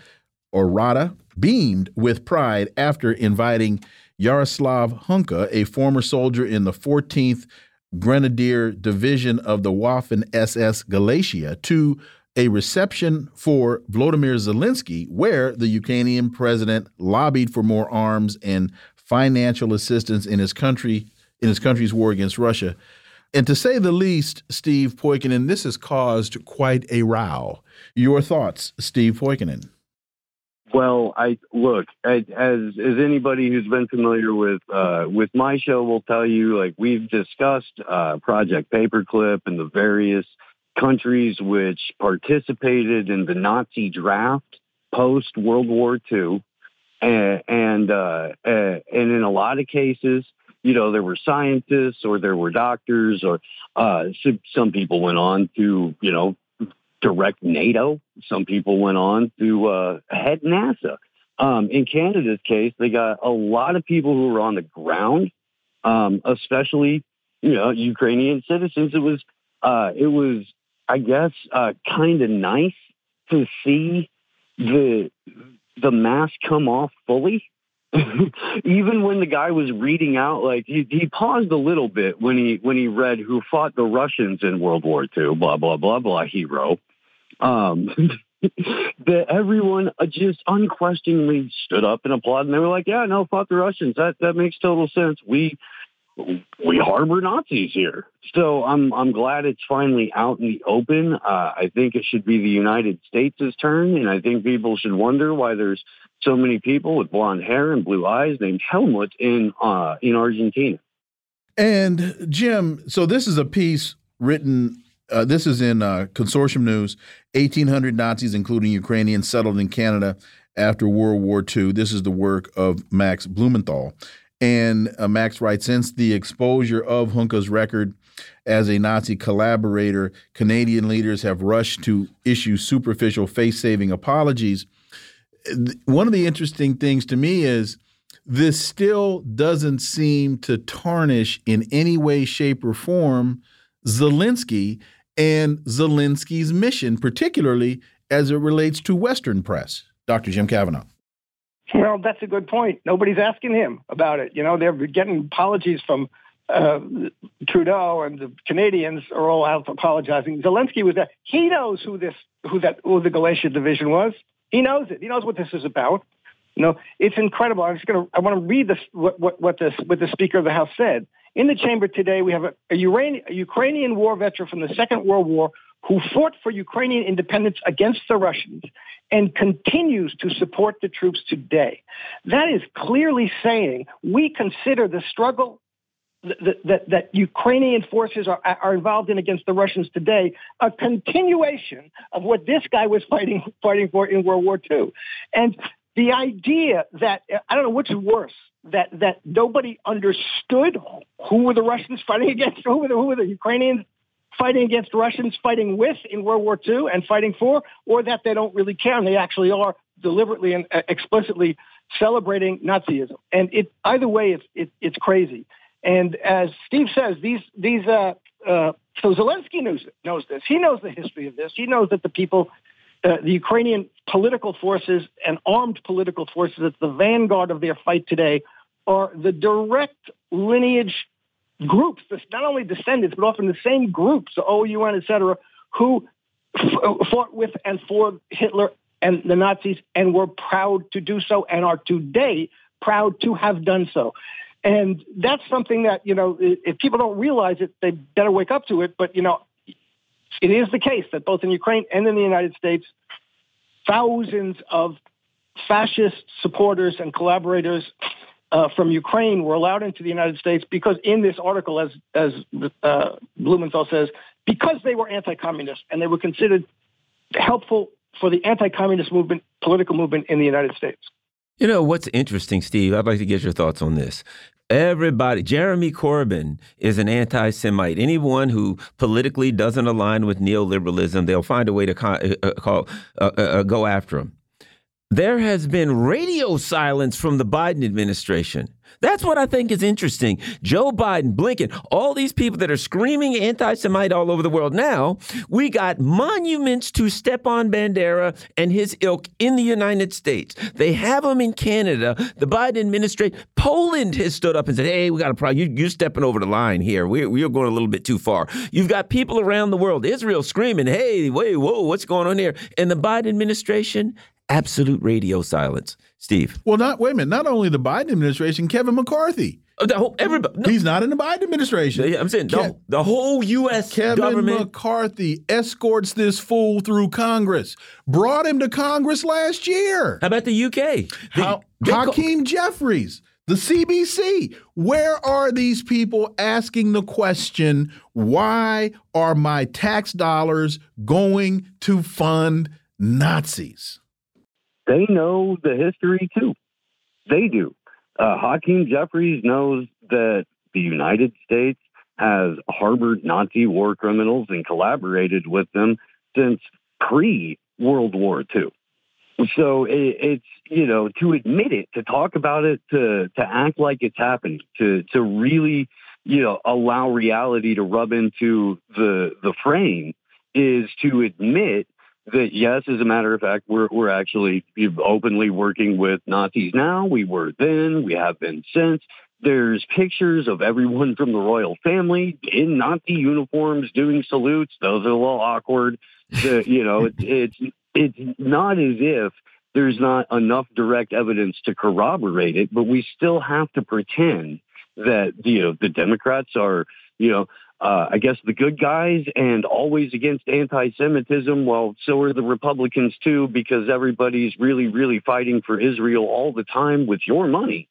or Rada, beamed with pride after inviting Yaroslav Hunka, a former soldier in the 14th Grenadier Division of the Waffen SS Galicia, to a reception for Volodymyr Zelensky, where the Ukrainian president lobbied for more arms and financial assistance in his country in his country's war against Russia. And to say the least, Steve Poikonen, this has caused quite a row. Your thoughts, Steve Poikonen? Well, I look as as anybody who's been familiar with uh, with my show will tell you. Like we've discussed uh, Project Paperclip and the various countries which participated in the Nazi draft post World War II, and and, uh, and in a lot of cases, you know, there were scientists or there were doctors or uh, some people went on to you know direct NATO. Some people went on to uh, head NASA. Um, in Canada's case, they got a lot of people who were on the ground, um, especially you know Ukrainian citizens. It was uh, it was I guess, uh, kind of nice to see the the mask come off fully. Even when the guy was reading out, like he, he paused a little bit when he when he read who fought the Russians in World War II, blah blah blah blah hero. Um, that everyone uh, just unquestioningly stood up and applauded, and they were like, "Yeah, no, fought the Russians. That that makes total sense. We we harbor Nazis here. So I'm I'm glad it's finally out in the open. Uh, I think it should be the United States' turn, and I think people should wonder why there's so many people with blonde hair and blue eyes named Helmut in uh, in Argentina. And Jim, so this is a piece written. Uh, this is in uh, Consortium News. 1,800 Nazis, including Ukrainians, settled in Canada after World War II. This is the work of Max Blumenthal. And uh, Max writes Since the exposure of Hunka's record as a Nazi collaborator, Canadian leaders have rushed to issue superficial face saving apologies. One of the interesting things to me is this still doesn't seem to tarnish in any way, shape, or form Zelensky and Zelensky's mission, particularly as it relates to Western press. Dr. Jim Kavanagh. Well, that's a good point. Nobody's asking him about it. You know, they're getting apologies from uh, Trudeau and the Canadians are all out apologizing. Zelensky was there. He knows who this, who that, who the Galicia division was. He knows it. He knows what this is about. You know, it's incredible. I'm just to, I want to read this, what, what, what, this, what the Speaker of the House said. In the chamber today, we have a, a, Uranian, a Ukrainian war veteran from the Second World War who fought for Ukrainian independence against the Russians and continues to support the troops today. That is clearly saying we consider the struggle that, that, that, Ukrainian forces are, are involved in against the Russians today a continuation of what this guy was fighting fighting for in World War II. And the idea that I don't know which is worse, that that nobody understood who were the Russians fighting against, who were the, who were the Ukrainians fighting against Russians, fighting with in World War II and fighting for, or that they don't really care and they actually are deliberately and uh, explicitly celebrating Nazism. And it either way, it's it, it's crazy. And as Steve says, these these uh, uh, so Zelensky knows knows this. He knows the history of this. He knows that the people, uh, the Ukrainian political forces and armed political forces, at the vanguard of their fight today, are the direct lineage groups, not only descendants, but often the same groups, the OUN, et cetera, who f- fought with and for Hitler and the Nazis and were proud to do so and are today proud to have done so. And that's something that, you know, if people don't realize it, they better wake up to it. But, you know, it is the case that both in Ukraine and in the United States, thousands of fascist supporters and collaborators uh, from Ukraine were allowed into the United States because in this article, as as uh, Blumenthal says, because they were anti-communist and they were considered helpful for the anti-communist movement, political movement in the United States. You know what's interesting, Steve? I'd like to get your thoughts on this. Everybody, Jeremy Corbyn is an anti Semite. Anyone who politically doesn't align with neoliberalism, they'll find a way to uh, uh, call, uh, uh, go after him. There has been radio silence from the Biden administration. That's what I think is interesting. Joe Biden, Blinken, all these people that are screaming anti Semite all over the world. Now, we got monuments to Stepan Bandera and his ilk in the United States. They have them in Canada. The Biden administration, Poland has stood up and said, hey, we got a problem. You, are stepping over the line here. We, we're going a little bit too far. You've got people around the world, Israel screaming, hey, wait, whoa, what's going on here? And the Biden administration absolute radio silence. Steve. Well, not wait a minute. Not only the Biden administration, Kevin McCarthy. Oh, the whole, everybody. No. He's not in the Biden administration. I'm saying the, the whole U.S. Kevin government. McCarthy escorts this fool through Congress. Brought him to Congress last year. How about the U.K.? The, Hakeem Jeffries, the CBC. Where are these people asking the question? Why are my tax dollars going to fund Nazis? They know the history too. They do. Uh, Hakeem Jeffries knows that the United States has harbored Nazi war criminals and collaborated with them since pre World War II. So it, it's you know to admit it, to talk about it, to to act like it's happening, to to really you know allow reality to rub into the the frame is to admit that yes, as a matter of fact, we're we're actually openly working with Nazis now. We were then, we have been since. There's pictures of everyone from the royal family in Nazi uniforms doing salutes. Those are a little awkward. The, you know, it's, it's it's not as if there's not enough direct evidence to corroborate it, but we still have to pretend that you know the Democrats are you know uh, I guess the good guys and always against anti-Semitism. Well, so are the Republicans too, because everybody's really, really fighting for Israel all the time with your money.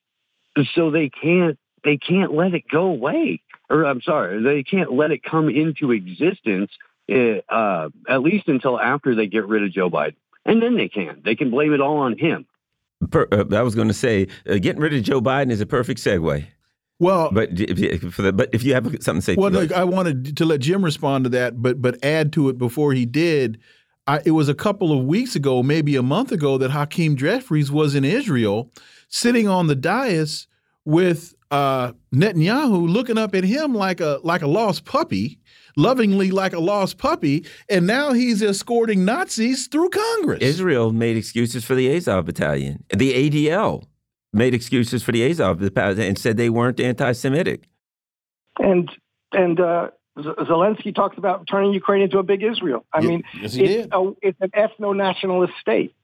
So they can't they can't let it go away. Or I'm sorry, they can't let it come into existence. Eh, uh, at least until after they get rid of Joe Biden, and then they can. They can blame it all on him. Per, uh, I was going to say, uh, getting rid of Joe Biden is a perfect segue. Well, but the, but if you have something to say, well, look, I wanted to let Jim respond to that, but but add to it before he did. I, it was a couple of weeks ago, maybe a month ago, that Hakeem Jeffries was in Israel, sitting on the dais with uh, Netanyahu, looking up at him like a like a lost puppy, lovingly like a lost puppy, and now he's escorting Nazis through Congress. Israel made excuses for the Azov battalion, the ADL made excuses for the Azov and said they weren't anti-Semitic. And and uh, Zelensky talks about turning Ukraine into a big Israel. I yeah, mean, yes, it's, a, it's an ethno-nationalist state,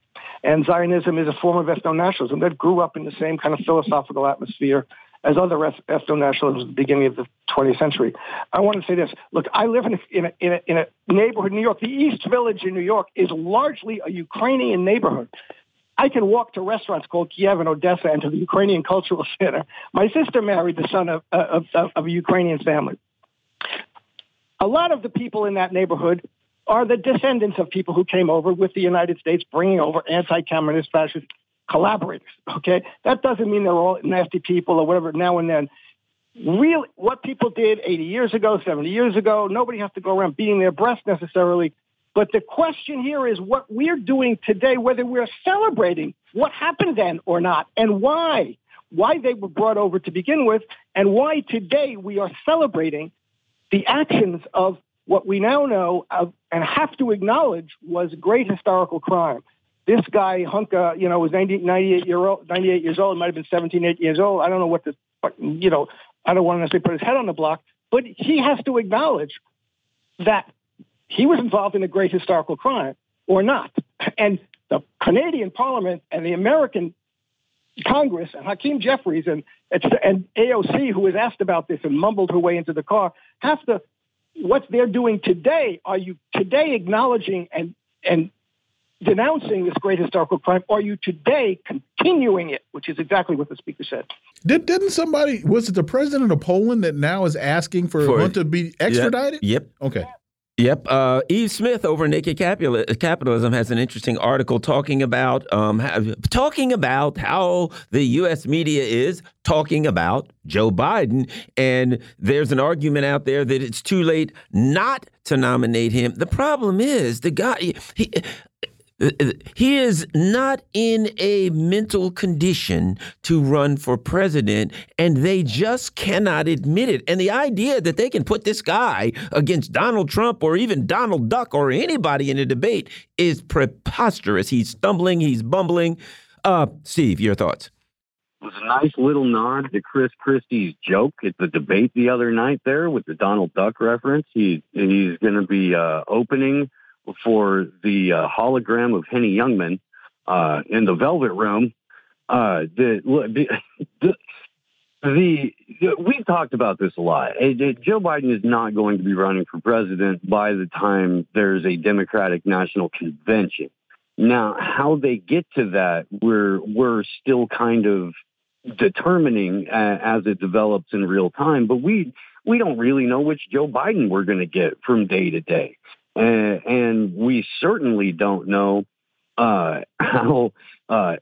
and Zionism is a form of ethno-nationalism that grew up in the same kind of philosophical atmosphere as other ethno-nationalisms at the beginning of the 20th century. I want to say this. Look, I live in a, in a, in a, in a neighborhood in New York. The East Village in New York is largely a Ukrainian neighborhood. I can walk to restaurants called Kiev and Odessa and to the Ukrainian Cultural Center. My sister married the son uh, of, of, of a Ukrainian family. A lot of the people in that neighborhood are the descendants of people who came over with the United States, bringing over anti-communist fascist collaborators. Okay, that doesn't mean they're all nasty people or whatever. Now and then, really, what people did 80 years ago, 70 years ago, nobody has to go around beating their breast necessarily. But the question here is what we're doing today, whether we're celebrating what happened then or not, and why. Why they were brought over to begin with, and why today we are celebrating the actions of what we now know of, and have to acknowledge was a great historical crime. This guy, Hunka, you know, was 90, 98, year old, 98 years old. Might have been 17, 18 years old. I don't know what the, you know, I don't want to necessarily put his head on the block, but he has to acknowledge that he was involved in a great historical crime or not. And the Canadian Parliament and the American Congress and Hakeem Jeffries and, and AOC, who was asked about this and mumbled her way into the car, have to, what they're doing today, are you today acknowledging and, and denouncing this great historical crime, or are you today continuing it, which is exactly what the speaker said? Did, didn't somebody, was it the president of Poland that now is asking for, for him to be extradited? Yep. Okay. Yep. Uh, Yves Smith over Naked Capitalism has an interesting article talking about um, talking about how the U.S. media is talking about Joe Biden, and there's an argument out there that it's too late not to nominate him. The problem is the guy. He, he is not in a mental condition to run for president, and they just cannot admit it. And the idea that they can put this guy against Donald Trump or even Donald Duck or anybody in a debate is preposterous. He's stumbling, he's bumbling. Uh, Steve, your thoughts? It was a nice little nod to Chris Christie's joke at the debate the other night there with the Donald Duck reference. He, he's going to be uh, opening for the uh, hologram of Henny Youngman uh, in the Velvet Room. Uh, the, the, the, the, we've talked about this a lot. It, it, Joe Biden is not going to be running for president by the time there's a Democratic National Convention. Now, how they get to that, we're we're still kind of determining uh, as it develops in real time. But we we don't really know which Joe Biden we're going to get from day to day. And, and we certainly don't know uh, how, uh,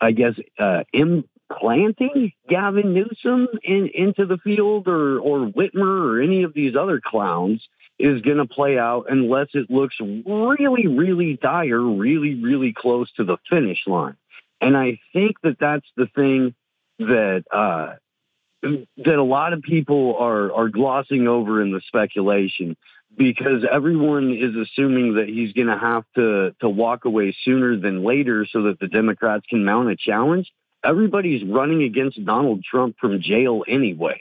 I guess, uh, implanting Gavin Newsom in, into the field or, or Whitmer or any of these other clowns is going to play out unless it looks really, really dire, really, really close to the finish line. And I think that that's the thing that uh, that a lot of people are are glossing over in the speculation because everyone is assuming that he's going to have to to walk away sooner than later so that the Democrats can mount a challenge. Everybody's running against Donald Trump from jail anyway.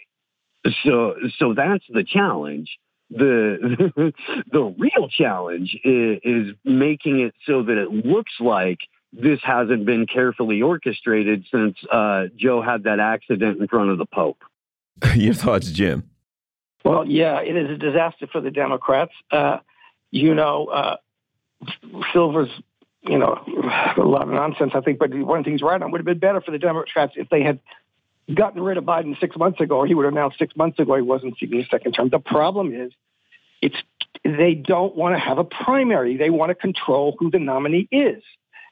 So so that's the challenge. The the real challenge is, is making it so that it looks like this hasn't been carefully orchestrated since uh, Joe had that accident in front of the Pope. Your thoughts, Jim? Well, yeah, it is a disaster for the Democrats. Uh, you know, uh, Silver's, you know, a lot of nonsense, I think, but one thing's right on would have been better for the Democrats if they had gotten rid of Biden six months ago, or he would have announced six months ago he wasn't seeking a second term. The problem is, it's they don't want to have a primary. They want to control who the nominee is.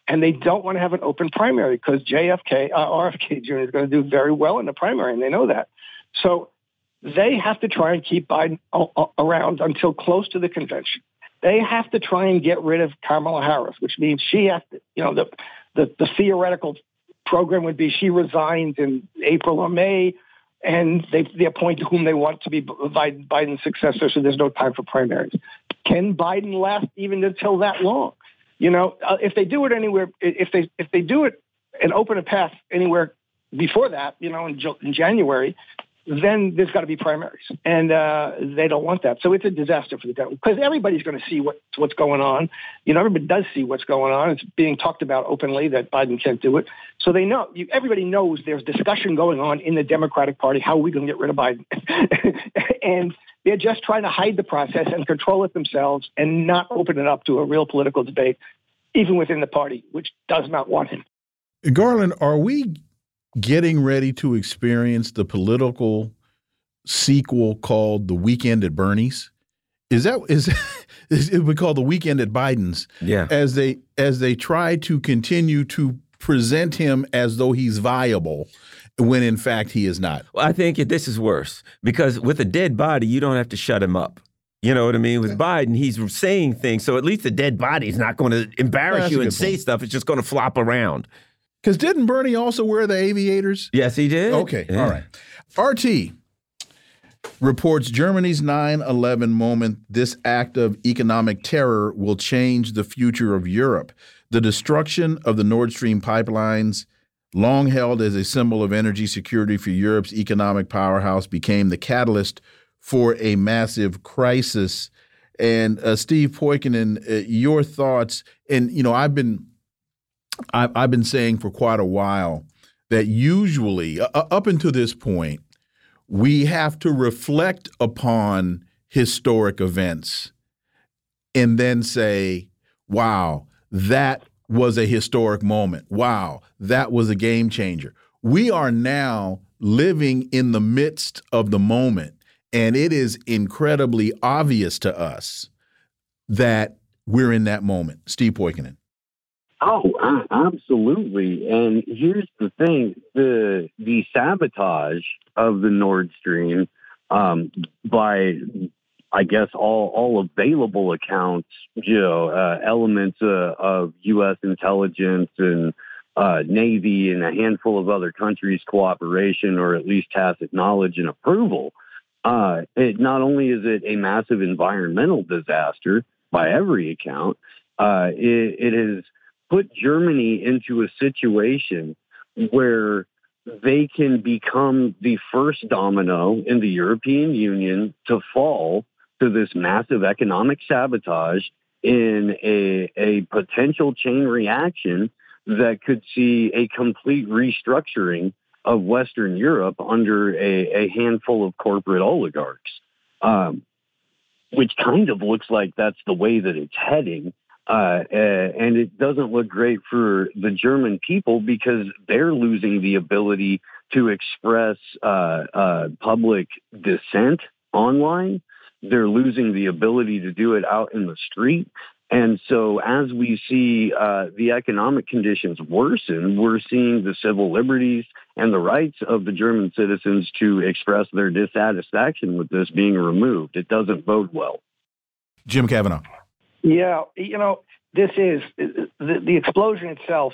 And they don't want to have an open primary because JFK, uh, RFK Jr. is going to do very well in the primary, and they know that. So they have to try and keep Biden around until close to the convention. They have to try and get rid of Kamala Harris, which means she has to, you know, the, the, the theoretical program would be she resigns in April or May, and they, they appoint whom they want to be Biden, Biden's successor, so there's no time for primaries. Can Biden last even until that long? You know, uh, if they do it anywhere, if they if they do it and open a path anywhere before that, you know, in, in January, then there's got to be primaries, and uh, they don't want that. So it's a disaster for the Democrats because everybody's going to see what, what's going on. You know, everybody does see what's going on. It's being talked about openly that Biden can't do it. So they know. You, everybody knows there's discussion going on in the Democratic Party. How are we going to get rid of Biden? and they're just trying to hide the process and control it themselves, and not open it up to a real political debate, even within the party, which does not want him. Garland, are we getting ready to experience the political sequel called The Weekend at Bernie's. Is that is, is it would call the weekend at Biden's? Yeah. As they as they try to continue to present him as though he's viable when in fact he is not. Well, I think this is worse because with a dead body, you don't have to shut him up. You know what I mean? With Biden, he's saying things, so at least the dead body is not going to embarrass That's you and say stuff. It's just going to flop around. Because didn't Bernie also wear the aviators? Yes, he did. Okay, yeah. all right. RT reports Germany's 9 11 moment. This act of economic terror will change the future of Europe. The destruction of the Nord Stream pipelines, long held as a symbol of energy security for Europe's economic powerhouse, became the catalyst for a massive crisis. And uh, Steve Poikonen, uh, your thoughts? And you know, I've been I've, I've been saying for quite a while that usually, uh, up until this point, we have to reflect upon historic events and then say, wow, that was a historic moment. Wow, that was a game changer. We are now living in the midst of the moment, and it is incredibly obvious to us that we're in that moment. Steve Poikonen. Oh, absolutely. And here's the thing: the the sabotage of the Nord Stream um, by, I guess, all all available accounts, you know, uh, elements uh, of U.S. intelligence and uh, Navy and a handful of other countries' cooperation, or at least tacit knowledge and approval. Uh, it not only is it a massive environmental disaster by every account, uh, it, it is put Germany into a situation where they can become the first domino in the European Union to fall to this massive economic sabotage in a, a potential chain reaction that could see a complete restructuring of Western Europe under a, a handful of corporate oligarchs, um, which kind of looks like that's the way that it's heading. Uh, and it doesn't look great for the German people because they're losing the ability to express uh, uh, public dissent online. They're losing the ability to do it out in the street. And so, as we see uh, the economic conditions worsen, we're seeing the civil liberties and the rights of the German citizens to express their dissatisfaction with this being removed. It doesn't bode well. Jim Kavanagh. Yeah, you know, this is the, the explosion itself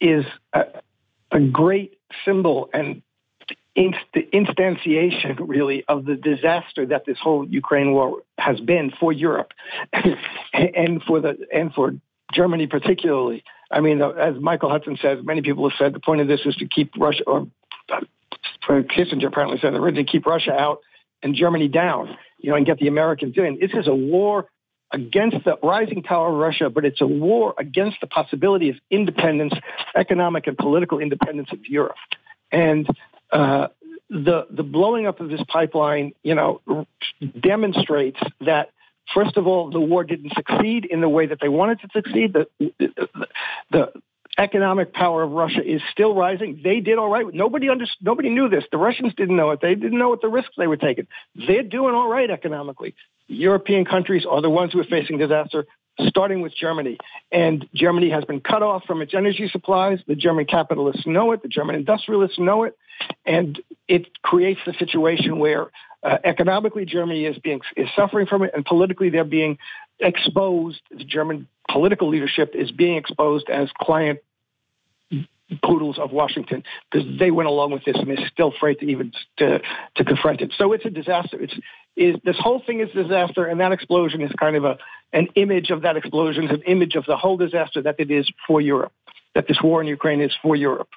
is a, a great symbol and inst- instantiation, really, of the disaster that this whole Ukraine war has been for Europe and for the and for Germany particularly. I mean, as Michael Hudson says, many people have said the point of this is to keep Russia, or uh, Kissinger apparently said originally, keep Russia out and Germany down, you know, and get the Americans in. This is a war against the rising power of Russia, but it's a war against the possibility of independence, economic and political independence of Europe. And uh, the the blowing up of this pipeline, you know, demonstrates that first of all, the war didn't succeed in the way that they wanted to succeed. The the, the economic power of Russia is still rising. They did all right. Nobody under, nobody knew this. The Russians didn't know it. They didn't know what the risks they were taking. They're doing all right economically. European countries are the ones who are facing disaster, starting with Germany. And Germany has been cut off from its energy supplies. The German capitalists know it. The German industrialists know it. And it creates the situation where uh, economically Germany is being is suffering from it, and politically they're being exposed. The German political leadership is being exposed as client poodles of Washington because they went along with this and they're still afraid to even to, to confront it. So it's a disaster. It's is this whole thing is a disaster, and that explosion is kind of a an image of that explosion, an image of the whole disaster that it is for Europe. That this war in Ukraine is for Europe.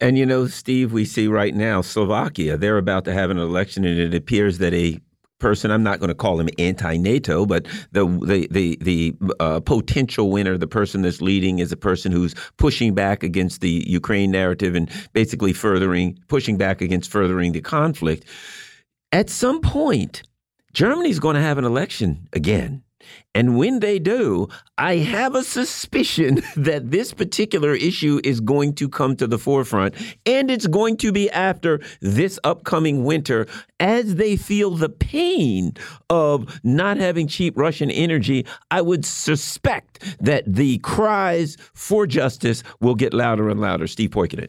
And you know, Steve, we see right now Slovakia, they're about to have an election, and it appears that a person. I'm not going to call him anti-NATO, but the the the the uh, potential winner, the person that's leading, is a person who's pushing back against the Ukraine narrative and basically furthering, pushing back against furthering the conflict. At some point, Germany's going to have an election again. And when they do, I have a suspicion that this particular issue is going to come to the forefront. And it's going to be after this upcoming winter as they feel the pain of not having cheap Russian energy. I would suspect that the cries for justice will get louder and louder. Steve Poikonen.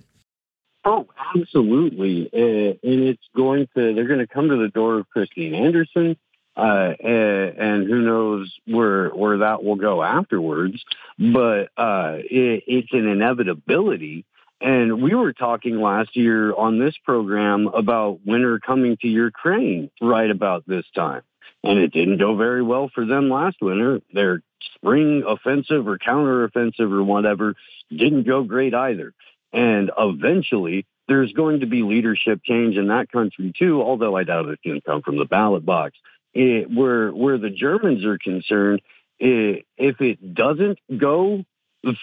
Oh, absolutely. Uh, and it's going to, they're going to come to the door of Christine Anderson. Uh, and, who knows where where that will go afterwards. But uh, it, it's an inevitability. And we were talking last year on this program about winter coming to Ukraine right about this time. And it didn't go very well for them last winter. Their spring offensive or counteroffensive or whatever didn't go great either. And eventually, there's going to be leadership change in that country too, although I doubt going to come from the ballot box. It, where where the Germans are concerned, it, if it doesn't go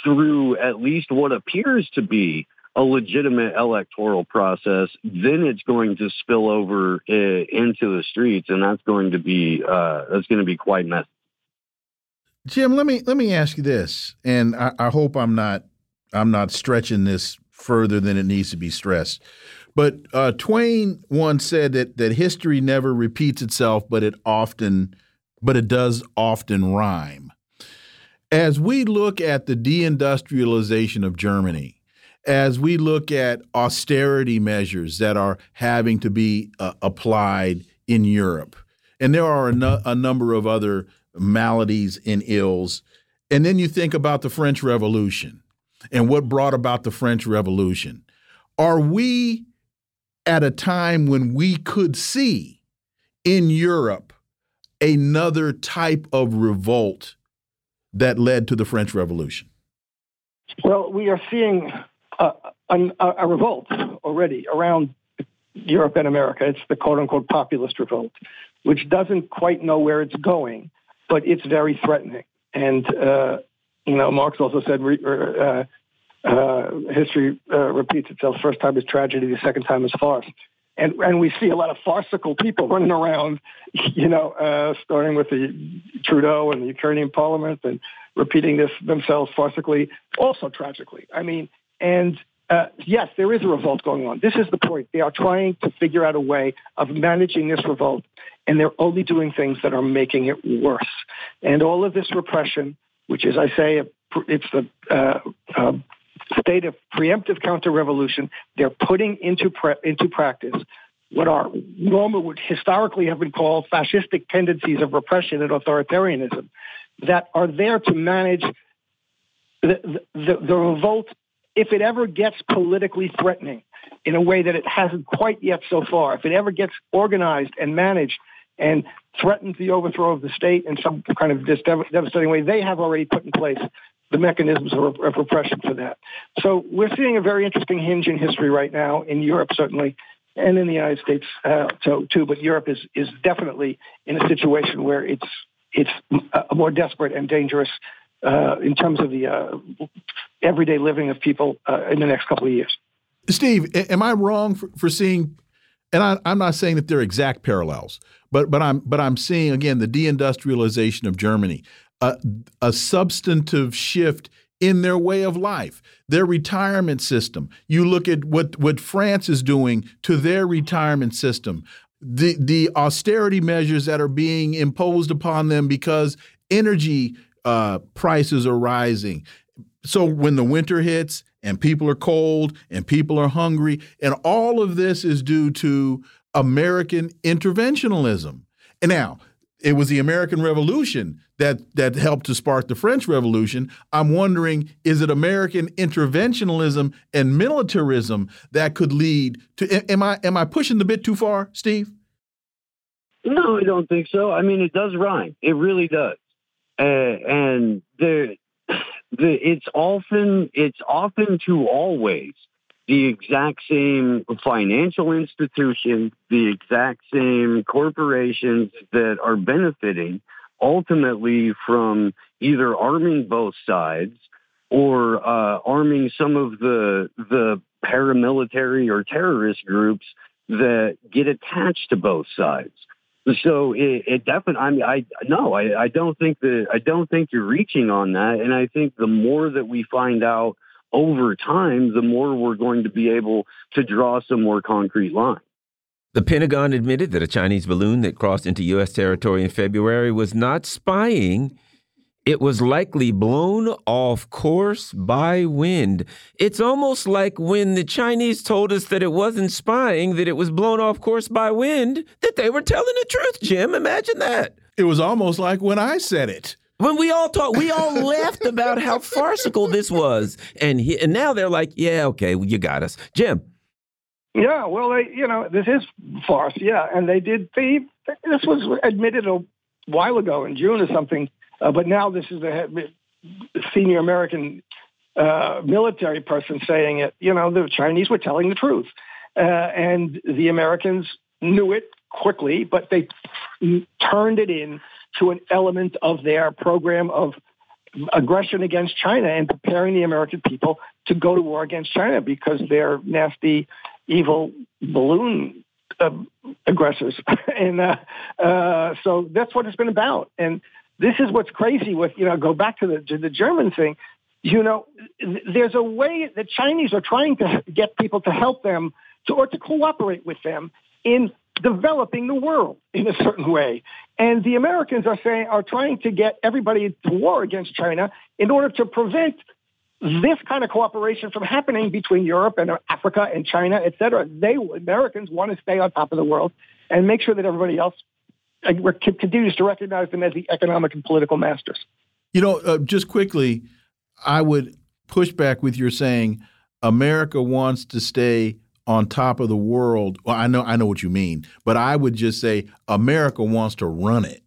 through at least what appears to be a legitimate electoral process, then it's going to spill over uh, into the streets, and that's going to be uh, that's going to be quite messy. Jim, let me let me ask you this, and I, I hope I'm not I'm not stretching this further than it needs to be stressed. But uh, Twain once said that that history never repeats itself, but it often, but it does often rhyme. As we look at the deindustrialization of Germany, as we look at austerity measures that are having to be uh, applied in Europe, and there are a, no, a number of other maladies and ills, and then you think about the French Revolution and what brought about the French Revolution. Are we at a time when we could see in Europe another type of revolt that led to the French Revolution? Well, we are seeing a, a, a revolt already around Europe and America. It's the quote unquote populist revolt, which doesn't quite know where it's going, but it's very threatening. And uh, you know, Marx also said uh, uh, history uh, repeats itself. First time is tragedy, the second time is farce. And, and we see a lot of farcical people running around, you know, uh, starting with the Trudeau and the Ukrainian parliament and repeating this themselves farcically, also tragically. I mean, and uh, yes, there is a revolt going on. This is the point. They are trying to figure out a way of managing this revolt, and they're only doing things that are making it worse. And all of this repression, which is, I say, it's the uh, uh, state of preemptive counter-revolution. They're putting into pre- into practice what are normal would historically have been called fascistic tendencies of repression and authoritarianism that are there to manage the, the, the revolt if it ever gets politically threatening in a way that it hasn't quite yet so far, if it ever gets organized and managed and threatens the overthrow of the state in some kind of devastating way, they have already put in place the mechanisms of, of repression for that. So we're seeing a very interesting hinge in history right now in Europe, certainly, and in the United States uh, so, too. But Europe is is definitely in a situation where it's it's more desperate and dangerous uh, in terms of the uh, everyday living of people uh, in the next couple of years. Steve, am I wrong for, for seeing? And I, I'm not saying that they're exact parallels, but but I'm but I'm seeing again the deindustrialization of Germany a, a substantive shift in their way of life, their retirement system. You look at what what France is doing to their retirement system, the the austerity measures that are being imposed upon them because energy uh, prices are rising. So when the winter hits and people are cold and people are hungry, and all of this is due to American interventionism. And now it was the American Revolution that that helped to spark the French Revolution. I'm wondering, is it American interventionism and militarism that could lead to? Am I am I pushing the bit too far, Steve? No, I don't think so. I mean, it does rhyme. It really does, uh, and the, the it's often it's often to always the exact same financial institutions, the exact same corporations that are benefiting ultimately from either arming both sides or uh, arming some of the the paramilitary or terrorist groups that get attached to both sides. So it, it definitely. I mean, I no, I, I don't think that I don't think you're reaching on that, and I think the more that we find out over time, the more we're going to be able to draw some more concrete lines. The Pentagon admitted that a Chinese balloon that crossed into U.S. territory in February was not spying. It was likely blown off course by wind. It's almost like when the Chinese told us that it wasn't spying, that it was blown off course by wind, that they were telling the truth, Jim. Imagine that. It was almost like when I said it. When we all talked, we all laughed about how farcical this was, and he, and now they're like, "Yeah, okay, well, you got us, Jim." Yeah, well, they, you know, this is farce. Yeah, and they did. They, this was admitted a while ago in June or something, uh, but now this is a senior American uh, military person saying it. You know, the Chinese were telling the truth, uh, and the Americans knew it quickly, but they turned it in to an element of their program of aggression against China and preparing the American people to go to war against China because they're nasty, evil balloon uh, aggressors. and uh, uh, so that's what it's been about. And this is what's crazy with, you know, go back to the, to the German thing. You know, there's a way that Chinese are trying to get people to help them to, or to cooperate with them in developing the world in a certain way. And the Americans are saying are trying to get everybody to war against China in order to prevent this kind of cooperation from happening between Europe and Africa and China, et cetera. They Americans want to stay on top of the world and make sure that everybody else continues to recognize them as the economic and political masters. You know, uh, just quickly, I would push back with your saying America wants to stay on top of the world. Well, I know I know what you mean, but I would just say America wants to run it.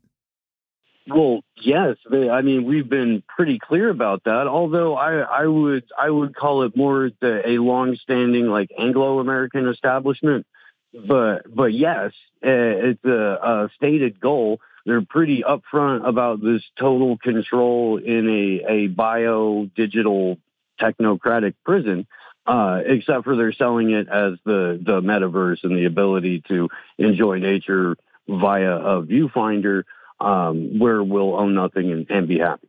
Well, yes, I mean we've been pretty clear about that. Although I, I would I would call it more the, a long-standing like Anglo-American establishment. But but yes, eh, it's a, a stated goal. They're pretty upfront about this total control in a a bio digital technocratic prison uh, except for they're selling it as the the metaverse and the ability to enjoy nature via a viewfinder um, where we'll own nothing and, and be happy.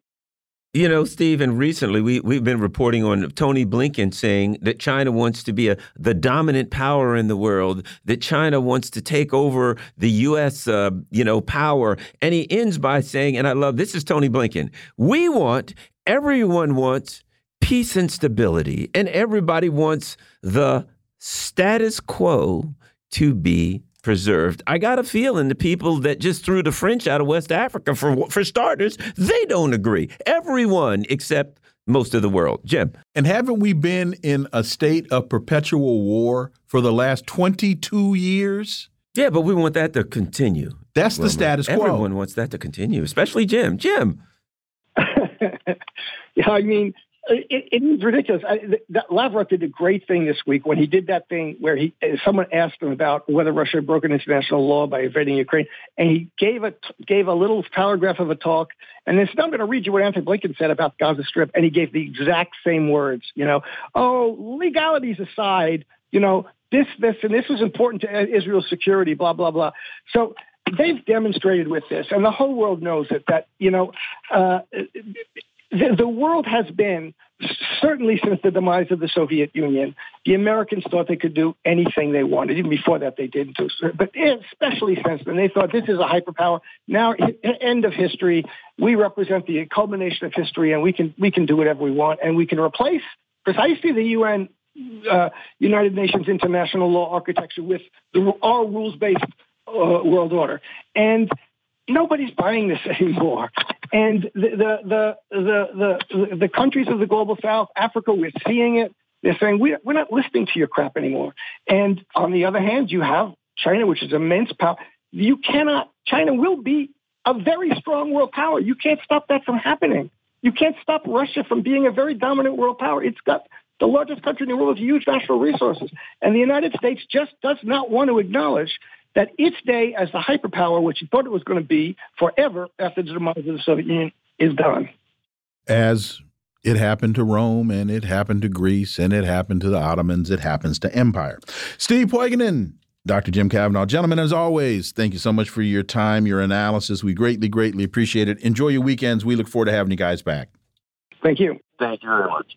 You know, Steve, and recently we, we've been reporting on Tony Blinken saying that China wants to be a, the dominant power in the world, that China wants to take over the U.S., uh, you know, power. And he ends by saying, and I love this is Tony Blinken, we want, everyone wants peace and stability, and everybody wants the status quo to be preserved. I got a feeling the people that just threw the French out of West Africa, for for starters, they don't agree. Everyone except most of the world. Jim. And haven't we been in a state of perpetual war for the last 22 years? Yeah, but we want that to continue. That's well, the status quo. Everyone wants that to continue, especially Jim. Jim. yeah, I mean, Uh, it, it is ridiculous. I, that Lavrov did a great thing this week when he did that thing where he uh, someone asked him about whether Russia had broken international law by invading Ukraine, and he gave a gave a little paragraph of a talk, and said, "I'm going to read you what Antony Blinken said about the Gaza Strip," and he gave the exact same words. You know, oh, legalities aside, you know, this, this, and this was important to uh, Israel's security. Blah blah blah. So they've demonstrated with this, and the whole world knows it, that, you know, uh, the, the world has been certainly since the demise of the Soviet Union, the Americans thought they could do anything they wanted. Even before that, they didn't. But especially since then, they thought this is a hyperpower. Now, end of history. We represent the culmination of history, and we can we can do whatever we want, and we can replace precisely the UN, uh, United Nations international law architecture with the, our rules based uh, world order. And nobody's buying this anymore. And the, the, the, the, the, countries of the global south, Africa, we're seeing it. They're saying, we're, we're not listening to your crap anymore. And on the other hand, you have China, which is immense power. You cannot, China will be a very strong world power. You can't stop that from happening. You can't stop Russia from being a very dominant world power. It's got the largest country in the world with huge natural resources. And the United States just does not want to acknowledge that its day as the hyperpower, which it thought it was going to be forever after the demise of the Soviet Union, is done. As it happened to Rome, and it happened to Greece, and it happened to the Ottomans, it happens to empire. Steve Poikonen, Dr. Jim Kavanagh. Gentlemen, as always, thank you so much for your time, your analysis. We greatly, greatly appreciate it. Enjoy your weekends. We look forward to having you guys back. Thank you. Thank you very much.